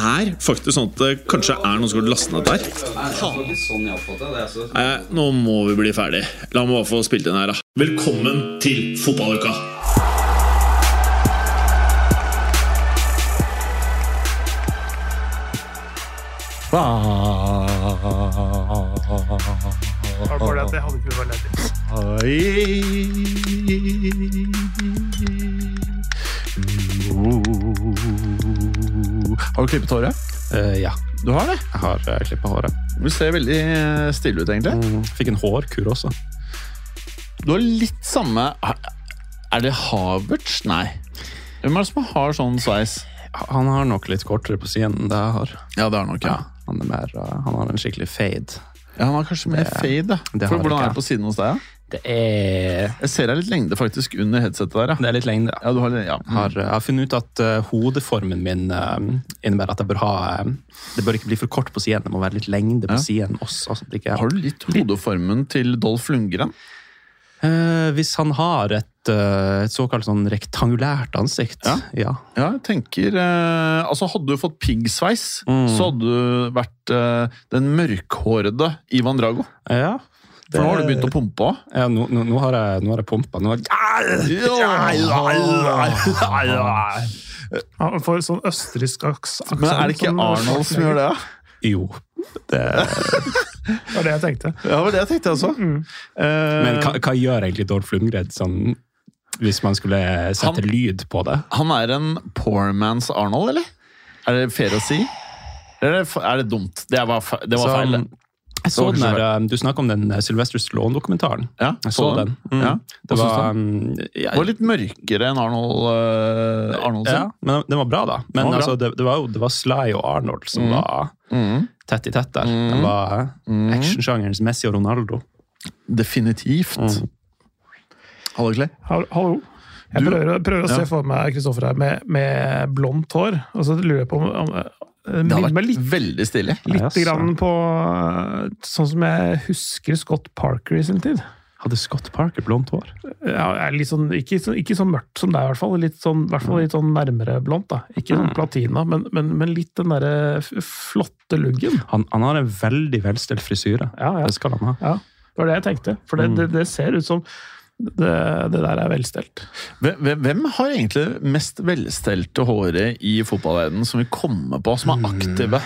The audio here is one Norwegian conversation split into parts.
er faktisk sånn at det kanskje er noen som har lastet ned der. Nei, nå må vi bli ferdig. La meg bare få spilt inn her, da. Velkommen til fotballuka! Var det bare det at jeg hadde ikke vært ledig? Har du klippet håret? Uh, ja, Du har det? jeg har uh, klippet håret. Du ser veldig eh, stille ut, egentlig. Mm, fikk en hårkur også. Du har litt samme Er det Havertz? Nei. Hvem er det som har sånn sveis? Han har nok litt kortere på siden enn det jeg har. Ja, det har nok, Ja, han, er mer, han har en skikkelig fade. Ja, Han har kanskje mer fade. Det, det For har Hvordan er det på siden hos deg? Ja? Det er Jeg ser deg litt lengde faktisk under headsetet der. Det er litt lengde. Ja, du har, ja. Jeg har, jeg har funnet ut at uh, hodeformen min uh, innebærer at jeg bør ha uh, Det bør ikke bli for kort på siden, det må være litt lengde på Ja. siden også. Altså, det ikke, Har du litt hodeformen til Dolph Lundgren? Uh, hvis han har et, et såkalt sånn rektangulært ansikt, Ja. ja. Ja, jeg tenker Altså, hadde du fått piggsveis, Mm. så hadde du vært den mørkhårede Ivan Drago. ja. For nå har du begynt å pumpe òg. Ja, nå, nå, nå har jeg, nå har jeg pumpa. Nå har Han får sånn østerriksk aks- aksent. Men er det ikke sånn Arnold som gjør det? Ja? Jo. Det, var det jeg tenkte. Ja, det var det jeg tenkte også. Eh, men hva, hva gjør egentlig Dolph Lundgren sånn, hvis man skulle sette Han- lyd på det? Han er en poor man's Arnold, eller? Er det fair å si? Eller er det, er det dumt? Det var, det var Så, feil. det. Jeg så den der, um, Du snakka om den uh, Sylvester Stallone-dokumentaren. Ja, Jeg så den. Mm. Ja, Det var, um, ja, var litt mørkere enn Arnold, uh, Arnold sin. ja, men den var bra, da. Men det var altså, det, det var jo det var Sly og Arnold som Mm. var Mhm. tett i tett der. Mm. De var mm. actionsjangerens Messi og Ronaldo. Definitivt. Mm. Hallo, Clay. Hallo. Jeg prøver, prøver å Ja. se for meg Kristoffer her med, med blondt hår. Og så lurer jeg på om, om det Det har vært litt, veldig stilig. litt Ja, grann på sånn som jeg husker Scott Parker i sin tid. Hadde Scott Parker blondt hår? Ja, sånn, ikke, så, ikke så mørkt som deg, i hvert fall. Litt sånn, i hvert fall litt sånn nærmere blondt. da. Ikke sånn platina, men, men, men litt den derre flotte luggen. Han, han har en veldig velstelt frisyre. Ja, ja. Det skal han ha. ja. Det var det jeg tenkte. For det, det, det ser ut som det, det der er velstelt. Hvem, har egentlig mest velstelte håret i fotballverdenen som vi kommer på, som er aktive?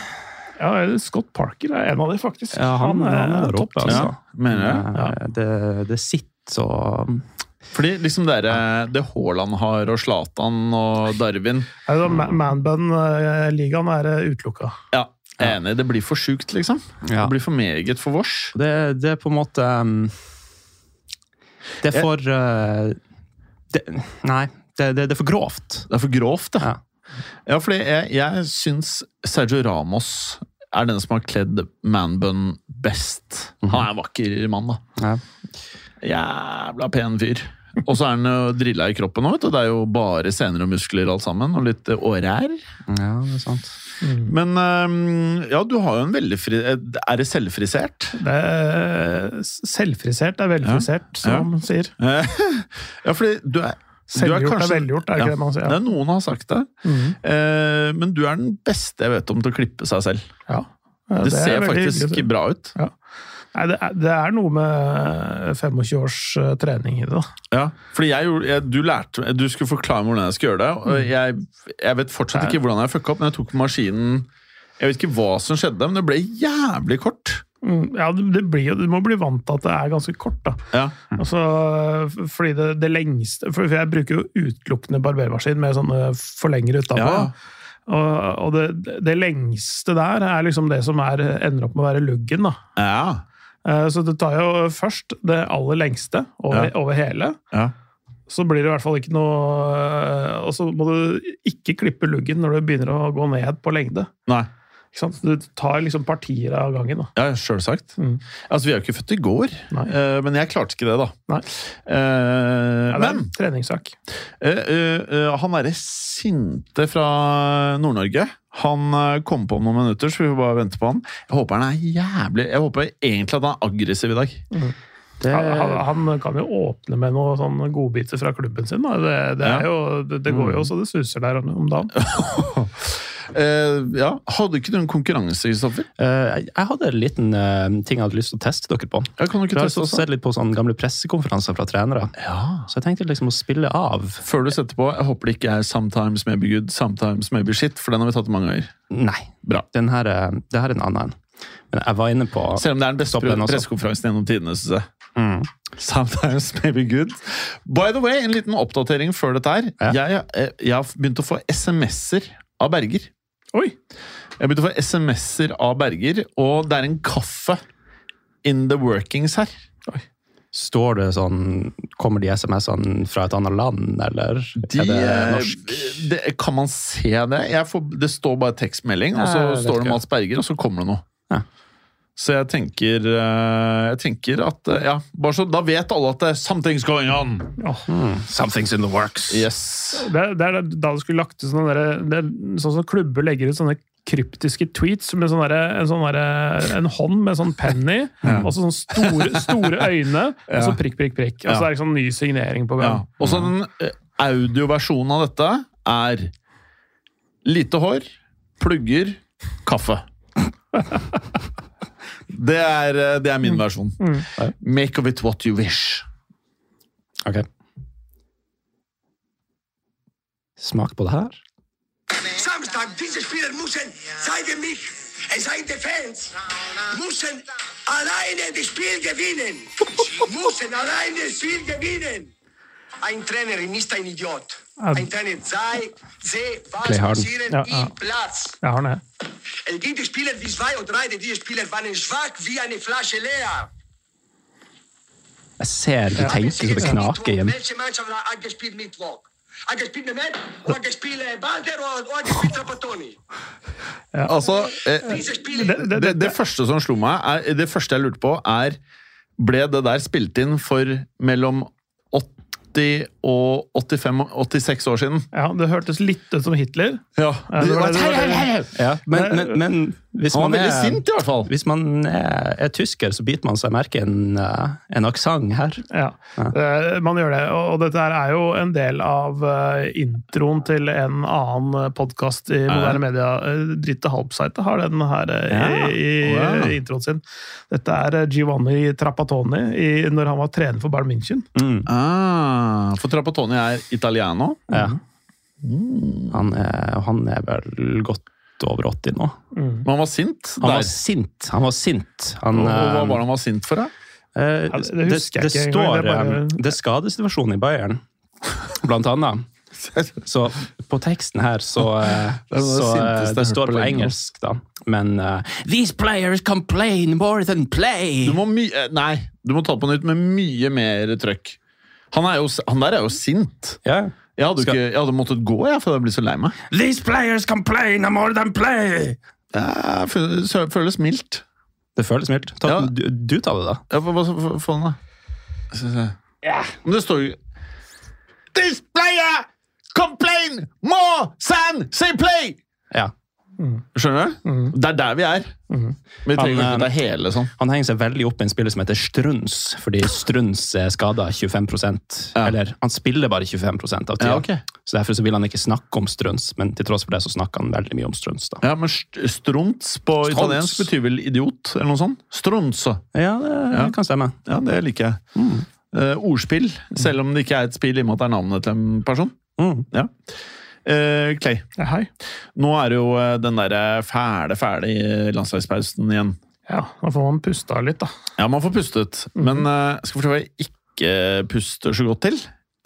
Ja, Scott Parker er en av de, faktisk. Ja, han, han er han er topp, altså. Ja, mener jeg. Ja. Det, det sitter så Fordi liksom det, er- det Haaland har, og Zlatan og Darwin Altså, Ma- Manbun-ligaen er eh, utelukka. Ja, jeg er enig. Det blir for sjukt, liksom. Ja. Det blir for meget for vårs. Det, det er på en måte um, Det er for uh, det, Nei, det, det, det er for grovt. Det er for grovt, det. Ja. Ja, fordi jeg, jeg syns Sergio Ramos er den som har kledd manbun best. Han er en vakker mann, da. Ja. Jævla pen fyr. Og så er han jo drilla i kroppen òg. Det er jo bare sener og muskler alt sammen. Og litt årær. ja, det er sant. Men ja, du har jo en veldig fri... Er det selvfrisert? Det er selvfrisert er velfrisert, som man sier. ja, fordi du er du Selvgjort er velgjort, er det ikke det man sier? Er noen har sagt det. Mm. Eh, men du er den beste jeg vet om til å klippe seg selv. Ja. Det, det ser faktisk hyggelig. bra ut. Nei, det, er, det er noe med 25 års eh, trening i det. da. Ja, fordi jeg, gjorde- jeg, du lærte Du skulle forklare meg hvordan jeg skulle gjøre det. Og jeg, jeg vet fortsatt ikke hvordan jeg fucka opp, men jeg tok maskinen Jeg vet ikke hva som skjedde, men det ble jævlig kort. Mm, Ja, blir, Du må bli vant til at det er ganske kort. da. Ja, Altså, fordi det, det lengste For jeg bruker jo utelukkende barbermaskin med sånne forlengere utapå. Ja. Og, og det, det lengste der er liksom det som er, ender opp med å være luggen. da. ja. Eh, Så det tar jo først det aller lengste over, Ja. over hele. ja. Så blir det i hvert fall ikke noe eh, Og så må du ikke klippe luggen når du begynner å gå ned på lengde. Nei. Ikke sant? Du tar liksom partier av gangen. da. Ja, sjølsagt. Mm. Altså, vi er jo ikke født i går, Nei. eh, men jeg klarte ikke det, da. Nei. Uh, Ja, det er men en treningssak. Uh, uh, eh, han derre sinte fra Nord-Norge Han kom på om noen minutter, så vi får bare vente på han. Jeg håper han er jævlig Jeg håper egentlig at han er aggressiv i dag. Det, Han, han kan jo åpne med noen sånne godbiter fra klubben sin. Da. Det, det, Ja. jo, det, det går jo så det suser der om dagen. Eh, ja, Hadde ikke du en konkurranse, Kristoffer? Uh, jeg hadde en liten uh, ting jeg hadde lyst til å teste dere på. Ja, kan du ikke Jeg teste også sett litt på sånne gamle pressekonferanser fra trenere. Ja. Så jeg tenkte liksom å spille av. Før du setter på, jeg håper det ikke er 'sometimes maybe good, sometimes maybe shit', for den har vi tatt mange ganger. Nei, Bra. den her, er- det her er en annen. Men jeg var inne på Selv om det er den beste pressekonferansen gjennom tidene, syns jeg. mm. Sometimes maybe good. By the way, en liten oppdatering før dette her. Ja. Jeg, jeg har begynt å få SMS-er av Berger. Oi! Jeg begynte å få SMS-er av Berger, og det er en kaffe in the workings her. Står det sånn Kommer de SMS-ene fra et annet land, eller De, er det norsk? det, kan man se det? Jeg får, det står bare tekstmelding, og så Nei, står det. Mats Berger, og så kommer det noe. Ja. Så jeg tenker, eh, jeg tenker at eh, Ja, bare så da vet alle at det er something's going on. Mm. Something's in the works. Yes. Det, det er da du skulle lagt ut sånne der, det, er Sånn som klubber legger ut sånne kryptiske tweets med sånn derre- en, sånn derre- en hånd med sånn penn i, og så sånne store, store øyne, og så prikk, prikk, prikk. Og så er det sånn ny signering på Ja. gang. Og så den eh, audioversjonen av dette er lite hår, plugger, kaffe. Det er, eh, det er min versjon. Make of it what you wish. Ok. Smak på det her. Samstag, diese Spieler müssen, zeige mich, es seien die Fans, müssen alleine das Spiel gewinnen. müssen alleine das Spiel gewinnen. Ein Trainer ist ein Idiot. Ein Trainer sei, sehe, was passiert Ja, ja. im Platz. Jeg har den her. Es gibt Spieler, wie zwei oder drei, die Spieler waren schwach wie eine Flasche leer. Jeg ser du tenker så det knaker igjen. Welche Mannschaft hat gespielt Mittwoch? Hat gespielt Mehmet, oder gespielt Balder, oder oder gespielt Trapattoni? Altså, eh, det, det første som slo meg, er, det første jeg lurte på, er Ble det der spilt inn for mellom 80 og 85-86 år siden? ja, det hørtes litt ut som Hitler. Ja. Ja, det var det- det var det. Ja, men, men, men hvis Han man var veldig er sint, i hvert fall. Hvis man er, er tysker, så biter man seg merke en, eh, en aksent her. Ja, Eh, man gjør det. Og og dette her er jo en del av eh, introen til en annen podkast i moderne media. Uh, Dritte Halbseite har den her Ja. i, i wow. ja. introen sin. Dette er Giovanni Trapattoni i, når han var trener for Bayern München. Ah, for Trapattoni er italiano. Ja. Han, er, han er vel godt over 80 nå. Men han var sint. Han der. var sint. Han var sint. Han, og, og hva eh, var det han var sint for? Da? Eh, Ja, det det, husker jeg det, står det bare- eh, Det er skadesituasjonen i Bayern, blant annet. Så på teksten her så, eh, Det så eh, Det står på engelsk, da. Men uh, These players complain more than play! Du må my eh, nei, du må ta på nytt med mye mer trøkk. Han, er jo, han der er jo sint. Ja. Jeg hadde, ikke, jeg hadde måttet gå jeg, for jeg ble så lei meg. These players complain more than play! Det føles, mildt. Det føles mildt. Ta, Ja. du, du tar det, da. Ja, hva, få den, da. Yeah. Men det står jo This player complain more than say play! Ja. Skjønner du? Det er der vi er. Vi trenger Han, ikke det hele sånn. Han henger seg veldig opp i en spiller som heter Struns, fordi Struns er skada 25 Ja. Eller han spiller bare 25 av tida. Ja, okay. Så Derfor så vil han ikke snakke om Struns, men til tross for det så snakker han veldig mye om Struns. da. Ja, men Struns på Strunts. italiensk betyr vel idiot, eller noe sånt? Strunse Ja, det Ja. kan stemme. Ja, det liker jeg. Eh, ordspill, selv om det ikke er et spill i og med at det er navnet til en person. Mm. Ja. Eh, Clay, Ja, hei. nå er det jo eh, den derre fæle, fæle i landslagspausen igjen. Ja, da får man pusta litt, da. Ja, man får pustet, men uh, skal fortelle hva jeg ikke puster så godt til.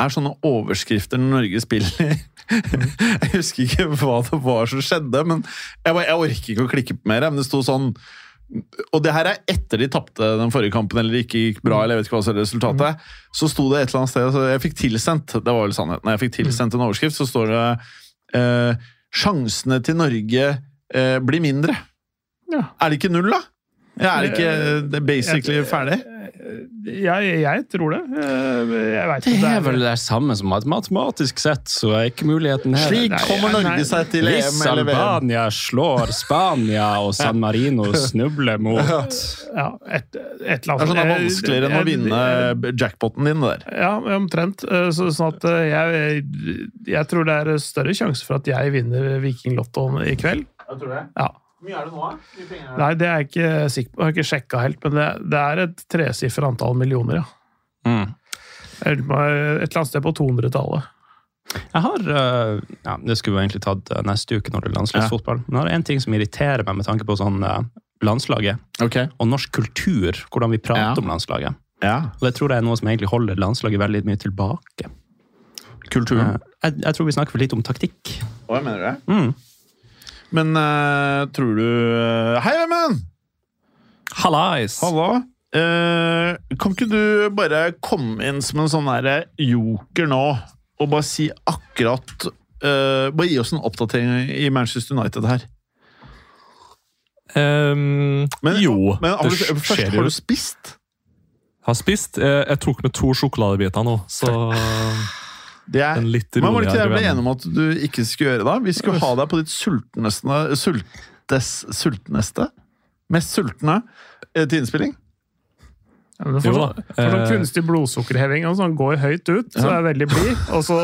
Er sånne overskrifter når Norge spiller. jeg husker ikke hva det var som skjedde, men jeg, bare- jeg orker ikke å klikke på mer. Men det sto sånn Og det her er etter de tapte den forrige kampen, eller ikke gikk bra, eller jeg vet ikke hva som er resultatet. Så sto det et eller annet sted så Jeg fikk tilsendt det var vel sannheten, jeg fikk tilsendt en overskrift, så står det eh, 'Sjansene til Norge eh, blir mindre'. Ja. Er det ikke null, da? Er det ikke det er basically ferdig? Jeg, jeg tror det. Eh, Jeg vet Det ikke. er vel det samme som at matematisk sett så er ikke muligheten her. Slik kommer nei. Norge seg til EM Hvis Albania slår Spania og San Marino snubler mot ja, et, et eller Det er sånn det er vanskeligere enn å vinne jeg- jackpoten din. der. Ja, omtrent. Eh, Så, sånn at eh, jeg, jeg tror det er større sjanse for at jeg vinner Vikinglottoen i kveld. Jeg tror det. Ja. Hvor mye er det nå, da? Nei, det er jeg ikke sikker på. Jeg har ikke sjekka helt, men det, det er et tresifra antall millioner, ja. mm. Et eller annet sted på 200-tallet. Jeg har øh, ja, Det skulle vi egentlig tatt øh, neste uke når det er landslagsfotball. Men jeg har en ting som irriterer meg med tanke på sånn øh, landslaget Okay. og norsk kultur. Hvordan vi prater Ja. om landslaget. Ja. Og Det tror jeg er noe som egentlig holder landslaget veldig mye tilbake. Kulturen. Eh, Jeg, jeg tror vi snakker for lite om taktikk. Hva mener du det? Mm. Men uh, tror du uh, Hei, Vemund! Hallais! Halla. Uh, kan ikke du bare komme inn som en sånn der joker nå, og bare si akkurat Bare gi oss en oppdatering i Manchester United her. Um, Men, jo, men har det du, først, skjer har du spist? Har spist. Jeg tok med to sjokoladebiter nå, så Det er, en litt men var det ikke det jeg ble enig om at du ikke skulle gjøre da? Vi skulle ha deg på ditt sultneste, sultes, sultneste Mest sultne eh, til innspilling. Ja, men for, sånn, for sånn eh, kunstig blodsukkerheving Altså, han går høyt ut, så er veldig blid, og så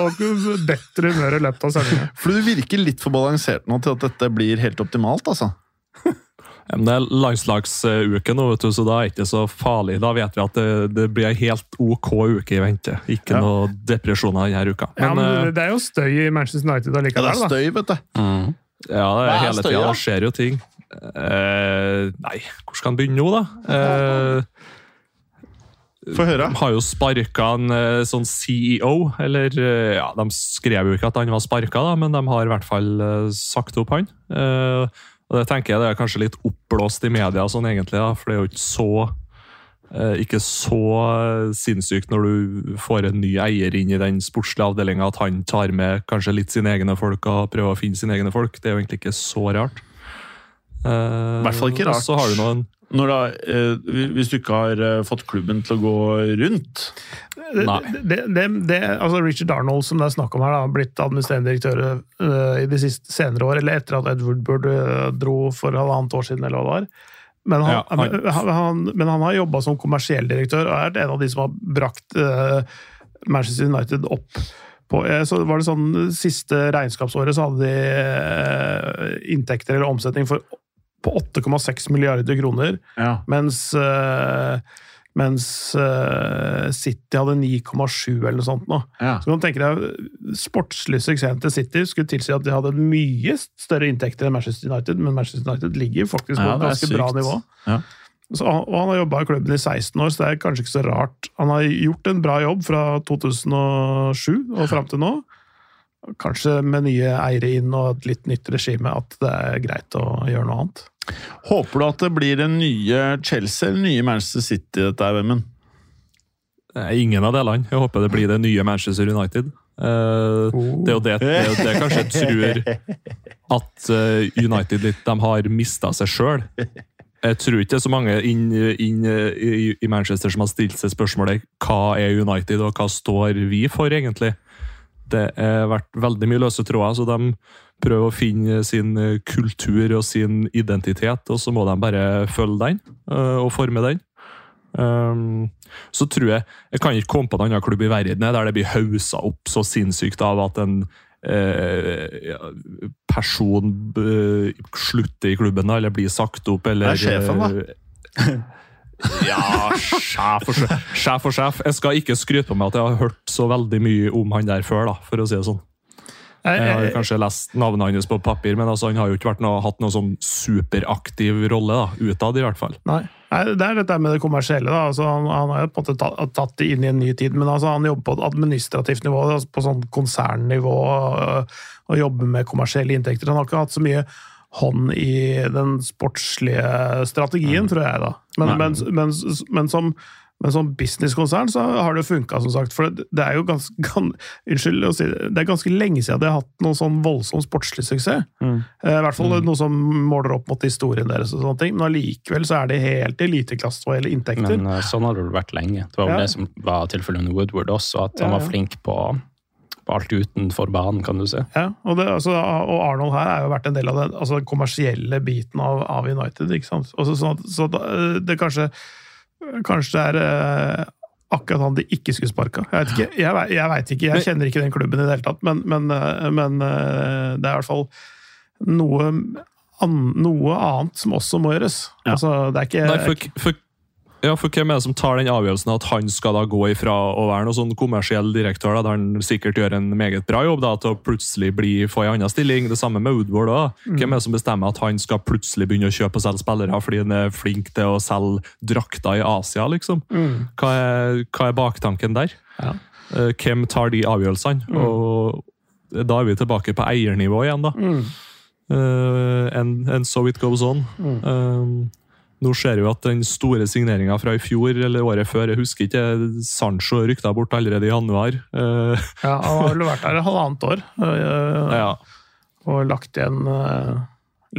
detter humøret i løpet av sendinga. For du virker litt for balansert nå til at dette blir helt optimalt, altså. Men Det er landslagsuke nå, vet du, så da er det ikke så farlig. Da vet vi at det, det blir ei helt ok uke i vente. Ikke Ja. noe depresjoner denne uka. Ja, Men, men eh, det er jo støy i Manchester United Ja, det er støy, vet du. Mm. ja, det er er hele tida. Det skjer jo ting. Eh, nei, hvor skal han begynne nå, da? Eh, Få høre. De har jo sparka en eh, sånn CEO, eller eh, ja, De skrev jo ikke at han var sparka, da, men de har i hvert fall sagt opp han. Eh, og Det tenker jeg det er kanskje litt oppblåst i media, sånn egentlig, da, for det er jo ikke så eh, ikke så eh, sinnssykt når du får en ny eier inn i den sportslige avdelinga, at han tar med kanskje litt sine egne folk og prøver å finne sine egne folk. Det er jo egentlig ikke så rart. I hvert fall ikke rart. Så har du noen da, eh, hvis du ikke har eh, fått klubben til å gå rundt Nei. Det, det, det, altså Richard Arnold, som det er snakk om her, har blitt administrerende direktør uh, i de siste senere år, eller etter at Ed Burd uh, dro for halvannet år siden, eller hva det var. Men han, Ja, han- han, han, men han har jobba som kommersiell direktør og er en av de som har brakt uh, Manchester United opp på eh, så var det sånn Siste regnskapsåret så hadde de eh, inntekter eller omsetning for, på 8,6 milliarder kroner. ja. Mens, uh, mens uh, City hadde 9,7 eller noe sånt. Nå. Ja. Så kan du tenke deg, Sportslig suksessen til City skulle tilsi at de hadde mye større inntekter enn Manchester United, men Manchester United ligger faktisk på Ja, et ganske sykt. bra nivå. Ja. Så, og han har jobba i klubben i 16 år, så det er kanskje ikke så rart. Han har gjort en bra jobb fra 2007 og fram til nå. Kanskje med nye eiere inn og et litt nytt regime at det er greit å gjøre noe annet. Håper du at det blir en nye Chelsea eller nye Manchester City, dette er Vemmen? Ingen av delene. Jeg håper det blir det nye Manchester United. Eh, det er jo det, det, jeg kanskje tror at eh, United litt, de har mista seg sjøl. Jeg tror ikke det er så mange inn, inn i Manchester som har stilt seg spørsmålet hva er United og hva står vi for, egentlig. Det har vært veldig mye løse tråder, så de prøver å finne sin eh, kultur og sin identitet, og så må de bare følge den eh, og forme den. Um, så tror jeg Jeg kan ikke komme på en annen klubb i verden der det blir hausa opp så sinnssykt av at en eh, person eh, slutter i klubben eller blir sagt opp, eller Det er sjefen, da. eh, ja, sjef og sjef. sjef og sjef. Jeg skal ikke skryte på meg at jeg har hørt så veldig mye om han der før, da, for å si det sånn. Jeg, har kanskje lest navnet hans på papir, men altså, han har jo ikke noe, hatt noen sånn superaktiv rolle, da, utad i hvert fall. Nei. Nei, det er dette med det kommersielle. Da. Altså, han, han har jo på en måte tatt, tatt det inn i en ny tid, men altså, han jobber på et administrativt nivå, altså på sånn konsernnivå, øh, og jobber med kommersielle inntekter. Han har ikke hatt så mye hånd i den sportslige strategien, tror jeg. da. Men, men, men, men som Men som businesskonsern så har det jo funka, som sagt. For det, det er jo ganske gans, Unnskyld å si det, det er ganske lenge siden de har hatt noen sånn voldsom sportslig suksess. Mm. Eh, I hvert fall noe som måler opp mot historien deres, og sånne ting. men allikevel så er de helt i eliteklasse hva gjelder inntekter. Men eh, sånn har det vel vært lenge. Det var vel Ja. det som var tilfellet under Woodward også, at han ja. var flink på, på alt utenfor banen, kan du si. Ja, og, det, altså, og Arnold her har jo vært en del av den, altså, den kommersielle biten av, av United. ikke sant? Også, så, sånn at, så da, det kanskje, kanskje det er eh, akkurat han de ikke skulle sparka. Jeg vet ikke, jeg, jeg, vet ikke, jeg kjenner ikke den klubben i det hele tatt, men, men, eh, men eh, det er i hvert fall noe, an, noe annet som også må gjøres. Ja. Altså, det er ikke Nei, for, for, ja, for hvem er det som tar den avgjørelsen at han skal da gå ifra å være noen sånn kommersiell direktør, da, der han sikkert gjør en meget bra jobb, da, til å plutselig bli, få en annen stilling? Det samme med Woodward. da. Hvem er det som bestemmer at han skal plutselig begynne å kjøpe og selge spillere fordi han er flink til å selge drakter i Asia, liksom? Hva, er, hva er baktanken der? Ja. Eh, Hvem tar de avgjørelsene? Og da er vi tilbake på eiernivå igjen, da. Eh, and, and so it goes on. Eh, nå ser vi jo at den store signeringa fra i fjor eller året før, jeg husker ikke, Sancho rykta bort allerede i januar. Eh, Ja, han har vel vært der et halvannet år øh, ja. og lagt igjen, øh,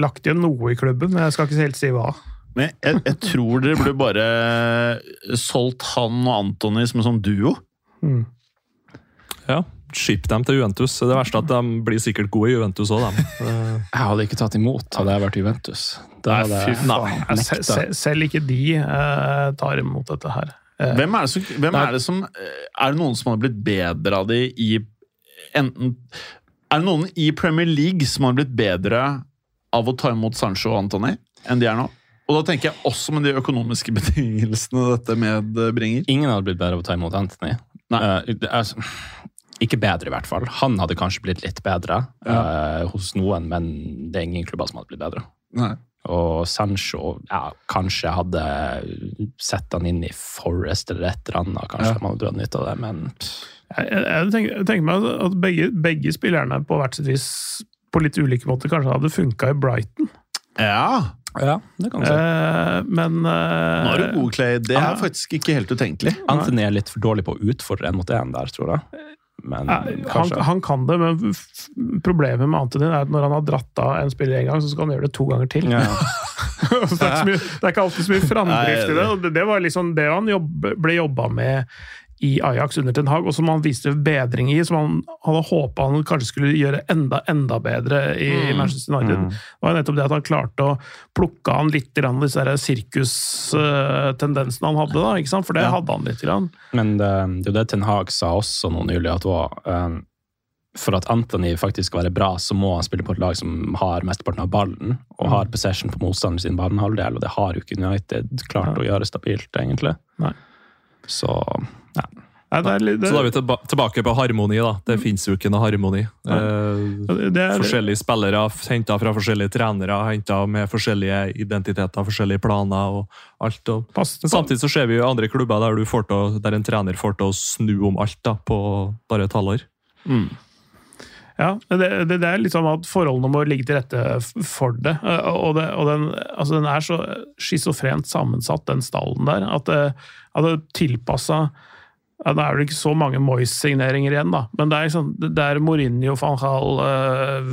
lagt igjen noe i klubben, men jeg skal ikke helt si hva. Men jeg, jeg tror dere burde bare solgt han og Antony som en sånn duo. ja. Skip dem til Juventus. Det verste er at de blir sikkert gode i Juventus òg. Eh, Jeg hadde ikke tatt imot hadde jeg vært Juventus. Da Nei, hadde fy jeg faen. Ja, se, se, selv ikke de øh, tar imot dette her. Eh, Hvem er det som, hvem er det som Er det noen som har blitt bedre av de i enten Er det noen i Premier League som har blitt bedre av å ta imot Sancho og Antony enn de er nå? Og da tenker jeg også med de økonomiske betingelsene dette medbringer. Ingen hadde blitt bedre av å ta imot Anthony. Nei. Uh, det er- ikke bedre, i hvert fall. Han hadde kanskje blitt litt bedre eh, hos noen, men det er ingen klubber som hadde blitt bedre. Nei. Og Sancho ja, kanskje hadde sett han inn i Forest eller et eller annet. Kanskje Ja. man hadde dratt nytte av det, men jeg, jeg, tenker, jeg tenker meg at begge, begge spillerne på hvert sitt vis på litt ulike måter kanskje hadde funka i Brighton. Ja, ja, det kan du si. Eh, men eh, nå er du god, Clay. Det er Ja. faktisk ikke helt utenkelig. Anthony er litt for dårlig på å utfordre en mot en der, tror jeg. Men han, han kan det, men problemet med Antonin er at når han har dratt av en spiller en gang, så skal han gjøre det to ganger til. Ja. Det, er mye, det er ikke alltid så mye framdrift i det. og det. Det var liksom det han jobb, ble jobba med i Ajax under Ten Hag, og som han viste bedring i, som han hadde håpa han kanskje skulle gjøre enda enda bedre i Manchester United. Det var nettopp det at han klarte å plukke an litt grann disse sirkustendensene han hadde, da, ikke sant? for det hadde han litt. Grann. Men det, det er det Ten Hag sa også nå nylig, at var, um, for at Anthony faktisk skal være bra, så må han spille på et lag som har mesteparten av ballen, og har possession på motstanderen sin banehalvdel, og det har jo ikke United klart å gjøre stabilt, egentlig. Nei. Så ja. Nei, det er, litt- det, Så da er vi tilba tilbake på harmoni. da. Det fins jo ikke noe harmoni. Eh, er, forskjellige spillere henta fra forskjellige trenere, henta med forskjellige identiteter, forskjellige planer og alt. Og. pass, Men samtidig så ser vi jo andre klubber der, du får til, å- der en trener får til å snu om alt da, på bare et halvår. Ja, det, det, det er litt sånn at forholdene må ligge til rette for det. Eh, Og, det, og den, altså den er så schizofrent sammensatt, den stallen der, at det, at det tilpassa ja, Nå er det ikke så mange Moyes-signeringer igjen, da, men det er, liksom, det er Mourinho, van Gaal, eh,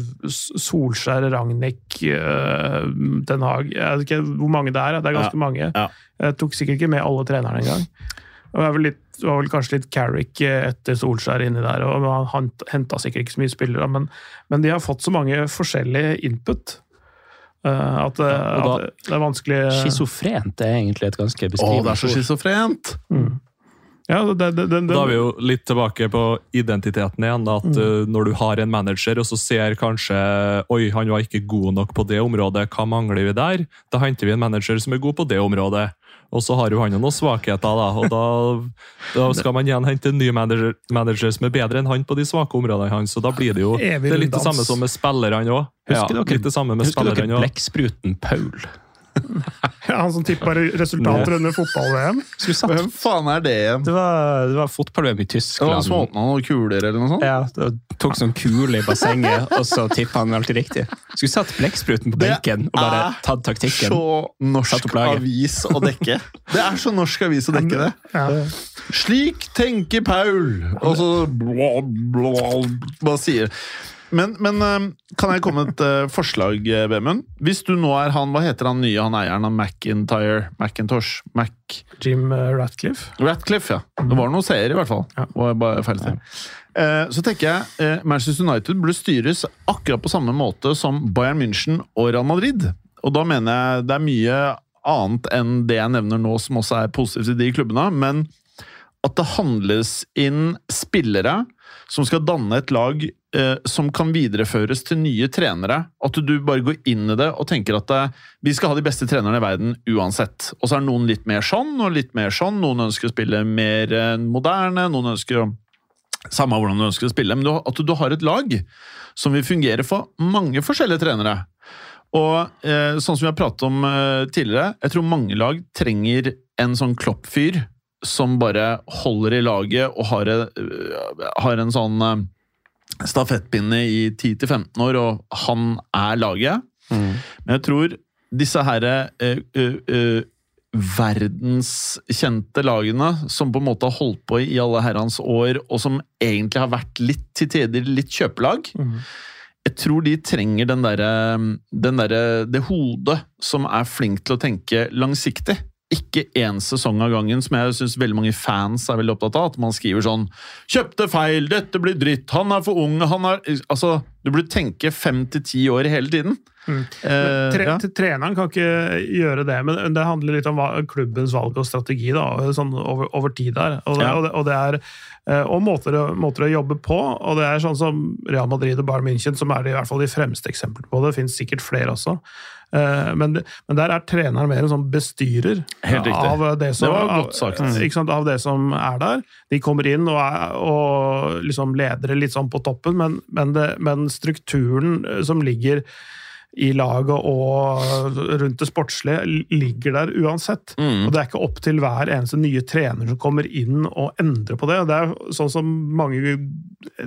Solskjær, Ragnhild, eh, Den Haag Jeg vet ikke hvor mange det er, det er ganske mange. ja. Jeg tok sikkert ikke med alle trenerne engang. Det var vel, litt, var vel kanskje litt Carrick eh, etter Solskjær inni der, og han henta sikkert ikke så mye spillere, men, men de har fått så mange forskjellige input. Uh, at, eh, og da- at det er vanskelig Schizofrent er egentlig et ganske Å, det er så schizofrent! Ja, det, det, det, Da er vi jo litt tilbake på identiteten igjen. At uh, Når du har en manager og så ser kanskje oi, han var ikke god nok på det området, hva mangler vi der? Da henter vi en manager som er god på det området. Og så har jo han noen svakheter, da, og da, da skal man igjen hente en ny manager, manager som er bedre enn han på de svake områdene hans. Og da blir det jo det er litt det samme som med spillerne òg. Ja, litt det samme med husker dere blekkspruten Paul? Han som tippa resultater under fotball-VM. Hvem faen er det igjen? Det var, det var fotball-VM i Tyskland. han som åpna noen kuler eller noe sånt? Ja, det tok sånn kule i bassenget, og så tippa han alltid riktig. Skulle satt blekkspruten på benken og bare tatt taktikken. Så norsk avis å dekke. Det er så norsk avis å dekke det. Ja. Slik tenker Paul! Og så blå, blå, bare sier men, men eh, kan jeg komme med et eh, forslag, eh, Vemund? Hvis du nå er han, hva heter han nye, han eieren av McIntyre? Macintosh? Mac... Jim Ratcliffe. Ratcliffe, ja. Det var noen seere, i hvert fall. Ja. Var bare feil sted. Eh, Så tenker jeg Manchester United burde styres akkurat på samme måte som Bayern München og Real Madrid. Og da mener jeg det er mye annet enn det jeg nevner nå som også er positivt i de klubbene, men at det handles inn spillere som skal danne et lag eh, som kan videreføres til nye trenere. At du bare går inn i det og tenker at eh, vi skal ha de beste trenerne i verden uansett. Og så er noen litt mer sånn og litt mer sånn. Noen ønsker å spille mer eh, moderne, noen ønsker å Samme hvordan du ønsker å spille, men du, at du har et lag som vil fungere for mange forskjellige trenere. Og eh, sånn som vi har pratet om eh, tidligere, jeg tror mange lag trenger en sånn kloppfyr som bare holder i laget og har, eh, har en sånn eh, stafettpinne i 10-15 år, og han er laget. Men jeg tror disse her eh, eh, eh, verdenskjente lagene, som på en måte har holdt på i alle herrens år, og som egentlig har vært litt til tider litt kjøpelag Jeg tror de trenger den den derre- det hodet som er flink til å tenke langsiktig. Ikke én sesong av gangen, som jeg syns veldig mange fans er veldig opptatt av. At man skriver sånn 'Kjøpte feil, dette blir dritt, han er for ung', han er Altså, du burde tenke fem til ti år hele tiden. Eh, Tre, ja. Treneren kan ikke gjøre det, men det handler litt om klubbens valg og strategi da, sånn over, over tid. der. Og det, Ja. og det, og det er, eh, og måter, måter å jobbe på. og det er sånn som Real Madrid og Bayern München, som er i hvert fall de fremste eksemplene på det. Det finnes sikkert flere også. Eh, Men, men der er treneren mer en sånn bestyrer av det som, av- sant, av det som er der. De kommer inn og, er, og liksom leder litt sånn på toppen, men, men, men strukturen eh, som ligger i laget og rundt det sportslige ligger der uansett. Mm. Og Det er ikke opp til hver eneste nye trener som kommer inn og endrer på det. Det er sånn som mange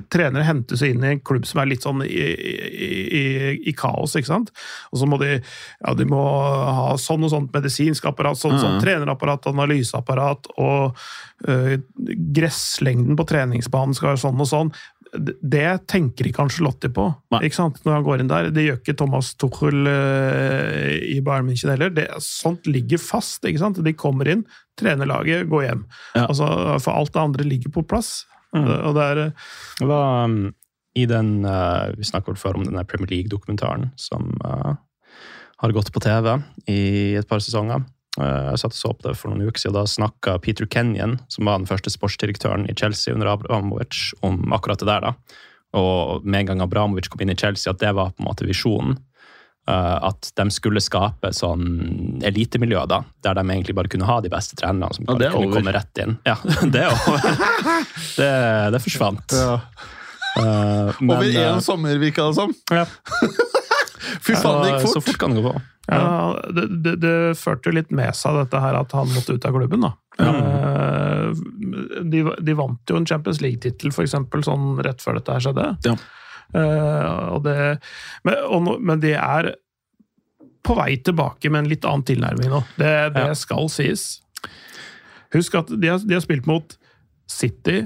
trenere hentes inn i en klubb som er litt sånn i, i, i, i kaos, ikke sant. Og så må de, ja, de må ha sånn og sånt medisinsk apparat, sånn og sånn trenerapparat, analyseapparat, og øh, gresslengden på treningsbanen skal være sånn og sånn. Det- tenker ikke Angelotti på ikke sant? når han går inn der. Det gjør ikke Thomas Tuchel uh, i Bayern München heller. Det, sånt ligger fast. ikke sant? De kommer inn, trener laget, går hjem. Ja. Altså, for alt det andre ligger på plass. Og det er Det var um, i den uh, Vi snakket før om denne Premier League-dokumentaren som uh, har gått på TV i et par sesonger. Uh, jeg satt og så på det for noen uker siden. Da snakka Peter Kenyon, som var den første sportsdirektøren i Chelsea under Abramovic, om akkurat det der. da. Og med en gang Abramovic kom inn i Chelsea, at det var på en måte visjonen. Uh, at de skulle skape sånn elitemiljø, da, der de egentlig bare kunne ha de beste trenerne. som Ja, er kunne over. komme rett inn. Ja, det er over. det, det forsvant. Uh, men, Over én sommer, virka det som. ja, Fy faen, det gikk fort! så fort kan det gå på. Ja, det, det, det førte litt med seg dette her at han måtte ut av klubben. da. Eh, De, de vant jo en Champions League-tittel sånn rett før dette her skjedde. Ja. Og det, men, og, men de er på vei tilbake med en litt annen tilnærming nå. Det, det Ja. skal sies. Husk at de har, de har spilt mot City,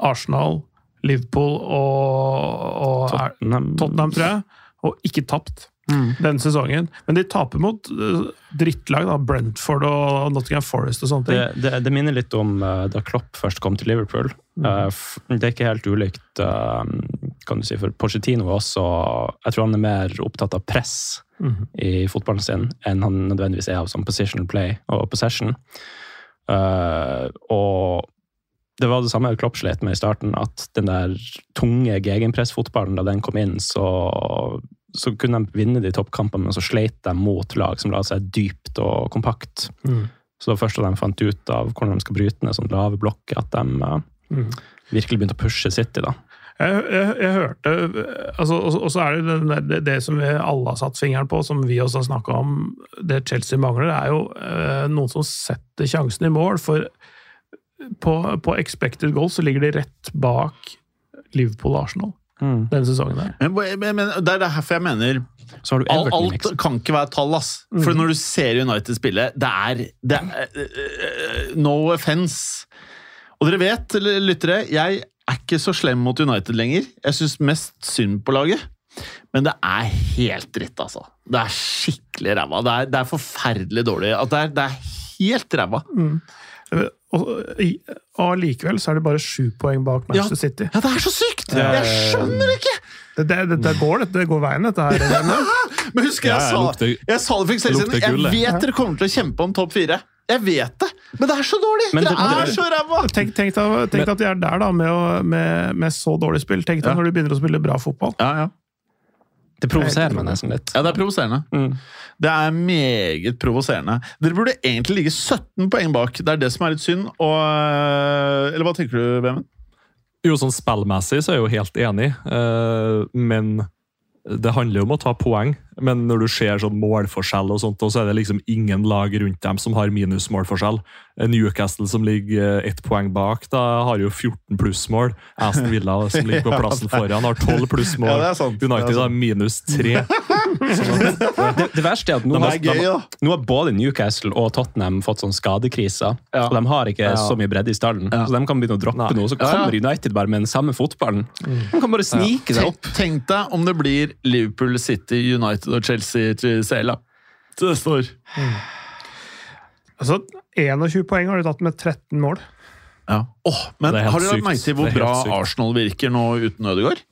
Arsenal, Liverpool og, og Tottenham. Tottenham, tror jeg, og ikke tapt denne sesongen. Men de taper mot eh, drittlag, da, Brentford og Nottingham Forest og sånne ting. Det, det, det minner litt om uh, da Klopp først kom til Liverpool. Uh, det er ikke helt ulikt, uh, kan du si, for Pochettino er også Jeg tror han er mer opptatt av press i fotballen sin enn han nødvendigvis er av sånn positional play og possession. Og det var det samme Klopp slet med i starten, at den der tunge gegenpressfotballen, da den kom inn, så, så kunne de vinne de toppkampene, men så sleit de mot lag som la seg dypt og kompakt. Mm. Så det var først da de fant ut av hvordan de skal bryte ned sånne lave blokker, at de eh, Mm. virkelig begynte å pushe City. da. Jeg, jeg, jeg hørte altså, Og så er det der, det, det som vi alle har satt fingeren på, som vi også har snakka om, det Chelsea mangler, er jo eh, noen som setter sjansen i mål. For på, på expected goal så ligger de rett bak Liverpool og Arsenal denne sesongen. der. Men, men, men det er derfor jeg mener alt miksen. kan ikke være tall, ass. For når du ser United spille, det er, det er øh, No offence. Og dere vet, lyttere, jeg er ikke så slem mot United lenger. Jeg syns mest synd på laget. Men det er helt dritt, altså. Det er skikkelig ræva. Det er, det er forferdelig dårlig. Det, er, det er helt ræva. Mm. Og likevel så er det bare sju poeng bak Manchester City. Ja, det er så sykt! Jeg skjønner ikke! Det, det, det, det, går, det, det går veien, dette her. Men husker jeg, Ja, jeg sa, lukter- jeg sa det for ikke siden. Jeg vet dere kommer til å kjempe om topp fire. Jeg vet det! Men det er så dårlig! Men det, det- er så ræva! Tenk, tenk, tenk at de er der da, med, å, med, med så dårlig spill. Tenk deg Ja. når du begynner å spille bra fotball. Ja, ja. Det provoserer meg nesten litt. Ja, det er provoserende. Mm. Det er meget provoserende. Dere burde egentlig ligge 17 poeng bak. Det er det som er litt synd. Og, øh, eller hva tenker du, Vemund? Jo, sånn spillmessig så er jeg jo helt enig, uh, men det handler jo om å ta poeng. Men når du ser sånn målforskjell, og sånt, og så er det liksom ingen lag rundt dem som har minusmålforskjell. Newcastle som ligger ett poeng bak, da har jo 14 plussmål. Aston Villa som ligger på plassen foran, har 12 plussmål. Ja, United har minus 3. Det, det verste er at nå har, er gøy, ja. nå har både Newcastle og Tottenham fått sånn skadekriser. Ja. Og de har ikke så mye bredde i stallen, Ja. så de kan begynne å droppe noe. Så Ja, ja. kommer United bare med den samme fotballen. De kan bare snike seg opp. Tenk, tenk deg om det blir Liverpool, City, United og Chelsea da. Så det står Altså, 21 poeng har de tatt med 13 mål. ja. Åh, Men har dere lagt merke til hvor bra sykt. Arsenal virker nå uten Ødegaard?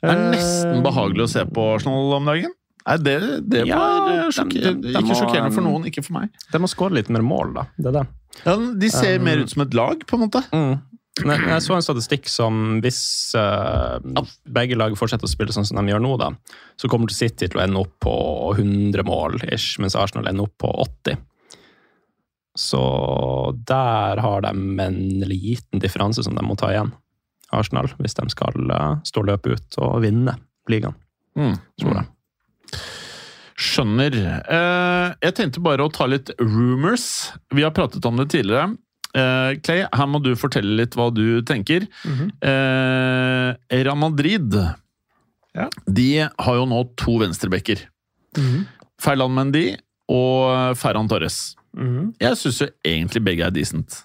Det er nesten behagelig å se på Arsenal om dagen. Nei, det, det Ja, var sjokker, de- de- de ikke sjokkerende for noen, ikke for meg. De må skåre litt mer mål, da. Det er det. Ja, de ser mer ut som et lag, på en måte. Mm. Jeg så en statistikk som hvis uh, begge lag fortsetter å spille sånn som de gjør nå, da, så kommer City til å ende opp på 100 mål, ish, mens Arsenal ender opp på 80. Så der har de en liten differanse som de må ta igjen, Arsenal, hvis de skal uh, stå løpet ut og vinne ligaen. Tror jeg. Skjønner. Eh, jeg tenkte bare å ta litt rumors. Vi har pratet om det tidligere. Eh, Clay, her må du fortelle litt hva du tenker. eh, Real Madrid Ja. De har jo nå to venstrebacker. Ferland Mendy og Ferran Torres. Mhm. Jeg syns jo egentlig begge er decent.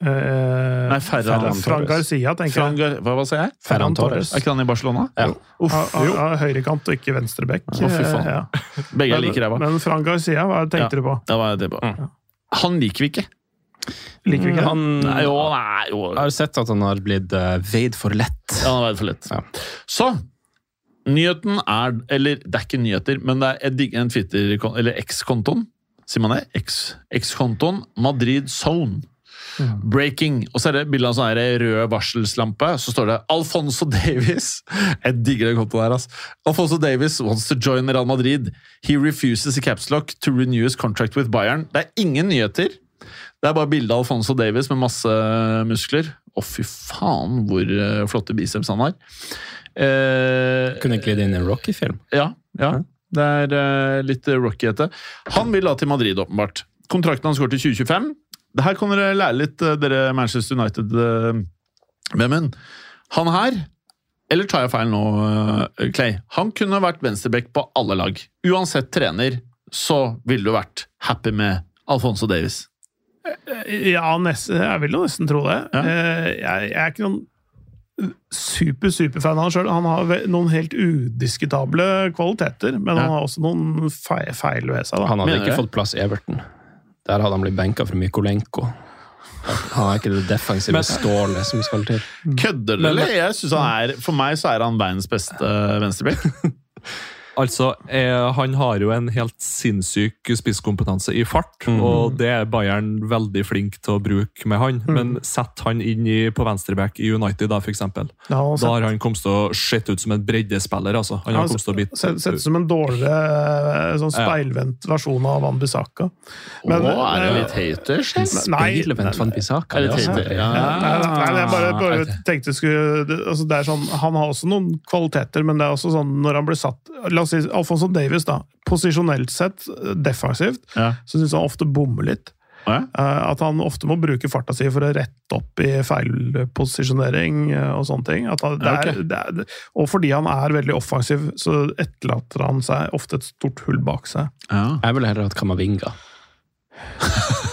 Uh, Nei, Ferran Fran Garcia, tenker Fran jeg. Hva, hva sier jeg? Ferran Torres. Er ikke han i Barcelona? Ja. Uff, Høyrekant og ikke faen. Eh, ja. Begge er like ræva. men Fran Garcia, hva tenkte Ja. du på? Det var det på. Han liker vi ikke. Liker vi ikke? Han Nei, jo, nei, jo. jeg har sett at han har blitt uh, veid for lett. Ja, han har veid for lett. Ja. Så Nyheten er Eller det er ikke nyheter, men det er en Twitter- eller X-kontoen. Sier man det? X-kontoen Madrid Zone. Breaking. Og så er det bilde av en sånn rød varselslampe. Så står det Alfonso Davies. Jeg digger det kontoen her, altså. Alfonso Davies wants to join Real Madrid. He refuses a caps lock to renew his contract with Bayern. Det er ingen nyheter. Det er bare bilde av Alfonso Davies med masse muskler. Å, fy faen, hvor eh, flotte biceps han har. Eh, Kunne glidd inn i en Rocky-film. ja, ja. Det er eh, litt Rocky etter. Han vil da til Madrid, åpenbart. Kontrakten hans går til 2025. Det her kan dere lære litt, eh, dere Manchester United-memmen. Han her, eller tar jeg feil nå, eh, Clay? Han kunne vært venstreback på alle lag. Uansett trener, så ville du vært happy med Alfonso Davies. Ja, nesten, jeg vil jo nesten tro det. Ja. Eh, Jeg, jeg er ikke noen super, superfan av han sjøl. Han har noen helt udiskutable kvaliteter, men Ja. han har også noen feil, feil ved seg. Da. Han hadde Mener ikke det? fått plass i Everton. Der hadde han blitt benka fra Mykolenko. Han er ikke det defensive Men- stålet som skal til. Kødder du, eller? Jeg synes han er, for meg så er han verdens beste venstreback. Altså, eh, Han har jo en helt sinnssyk spisskompetanse i fart, Mm. og det er Bayern veldig flink til å bruke med han. Men sett han inn i, på venstreback i United, da, for eksempel. Ja, Da har han kommet til å sett ut som en breddespiller. altså. Han Ja, har kommet til å bli Sett sett som en dårligere, sånn Ja. speilvendt versjon av Van Bissaka. Men- Å, er det eh, litt haters? Speilvendt van Bissaka. Er det er hater? Ja. Nei, nei, jeg bare, bare tenkte skulle altså det er sånn, Han har også noen kvaliteter, men det er også sånn når han blir satt La oss si Alfonso Davies, da. Posisjonelt sett, defensivt, Ja. så syns jeg han ofte bommer litt. Ja. Eh, At han ofte må bruke farta si for å rette opp i feilposisjonering eh, og sånne ting. At han, det Ja, er, ok. det er, og fordi han er veldig offensiv, så etterlater han seg ofte et stort hull bak seg. Ja. Jeg ville heller hatt Kamavinga.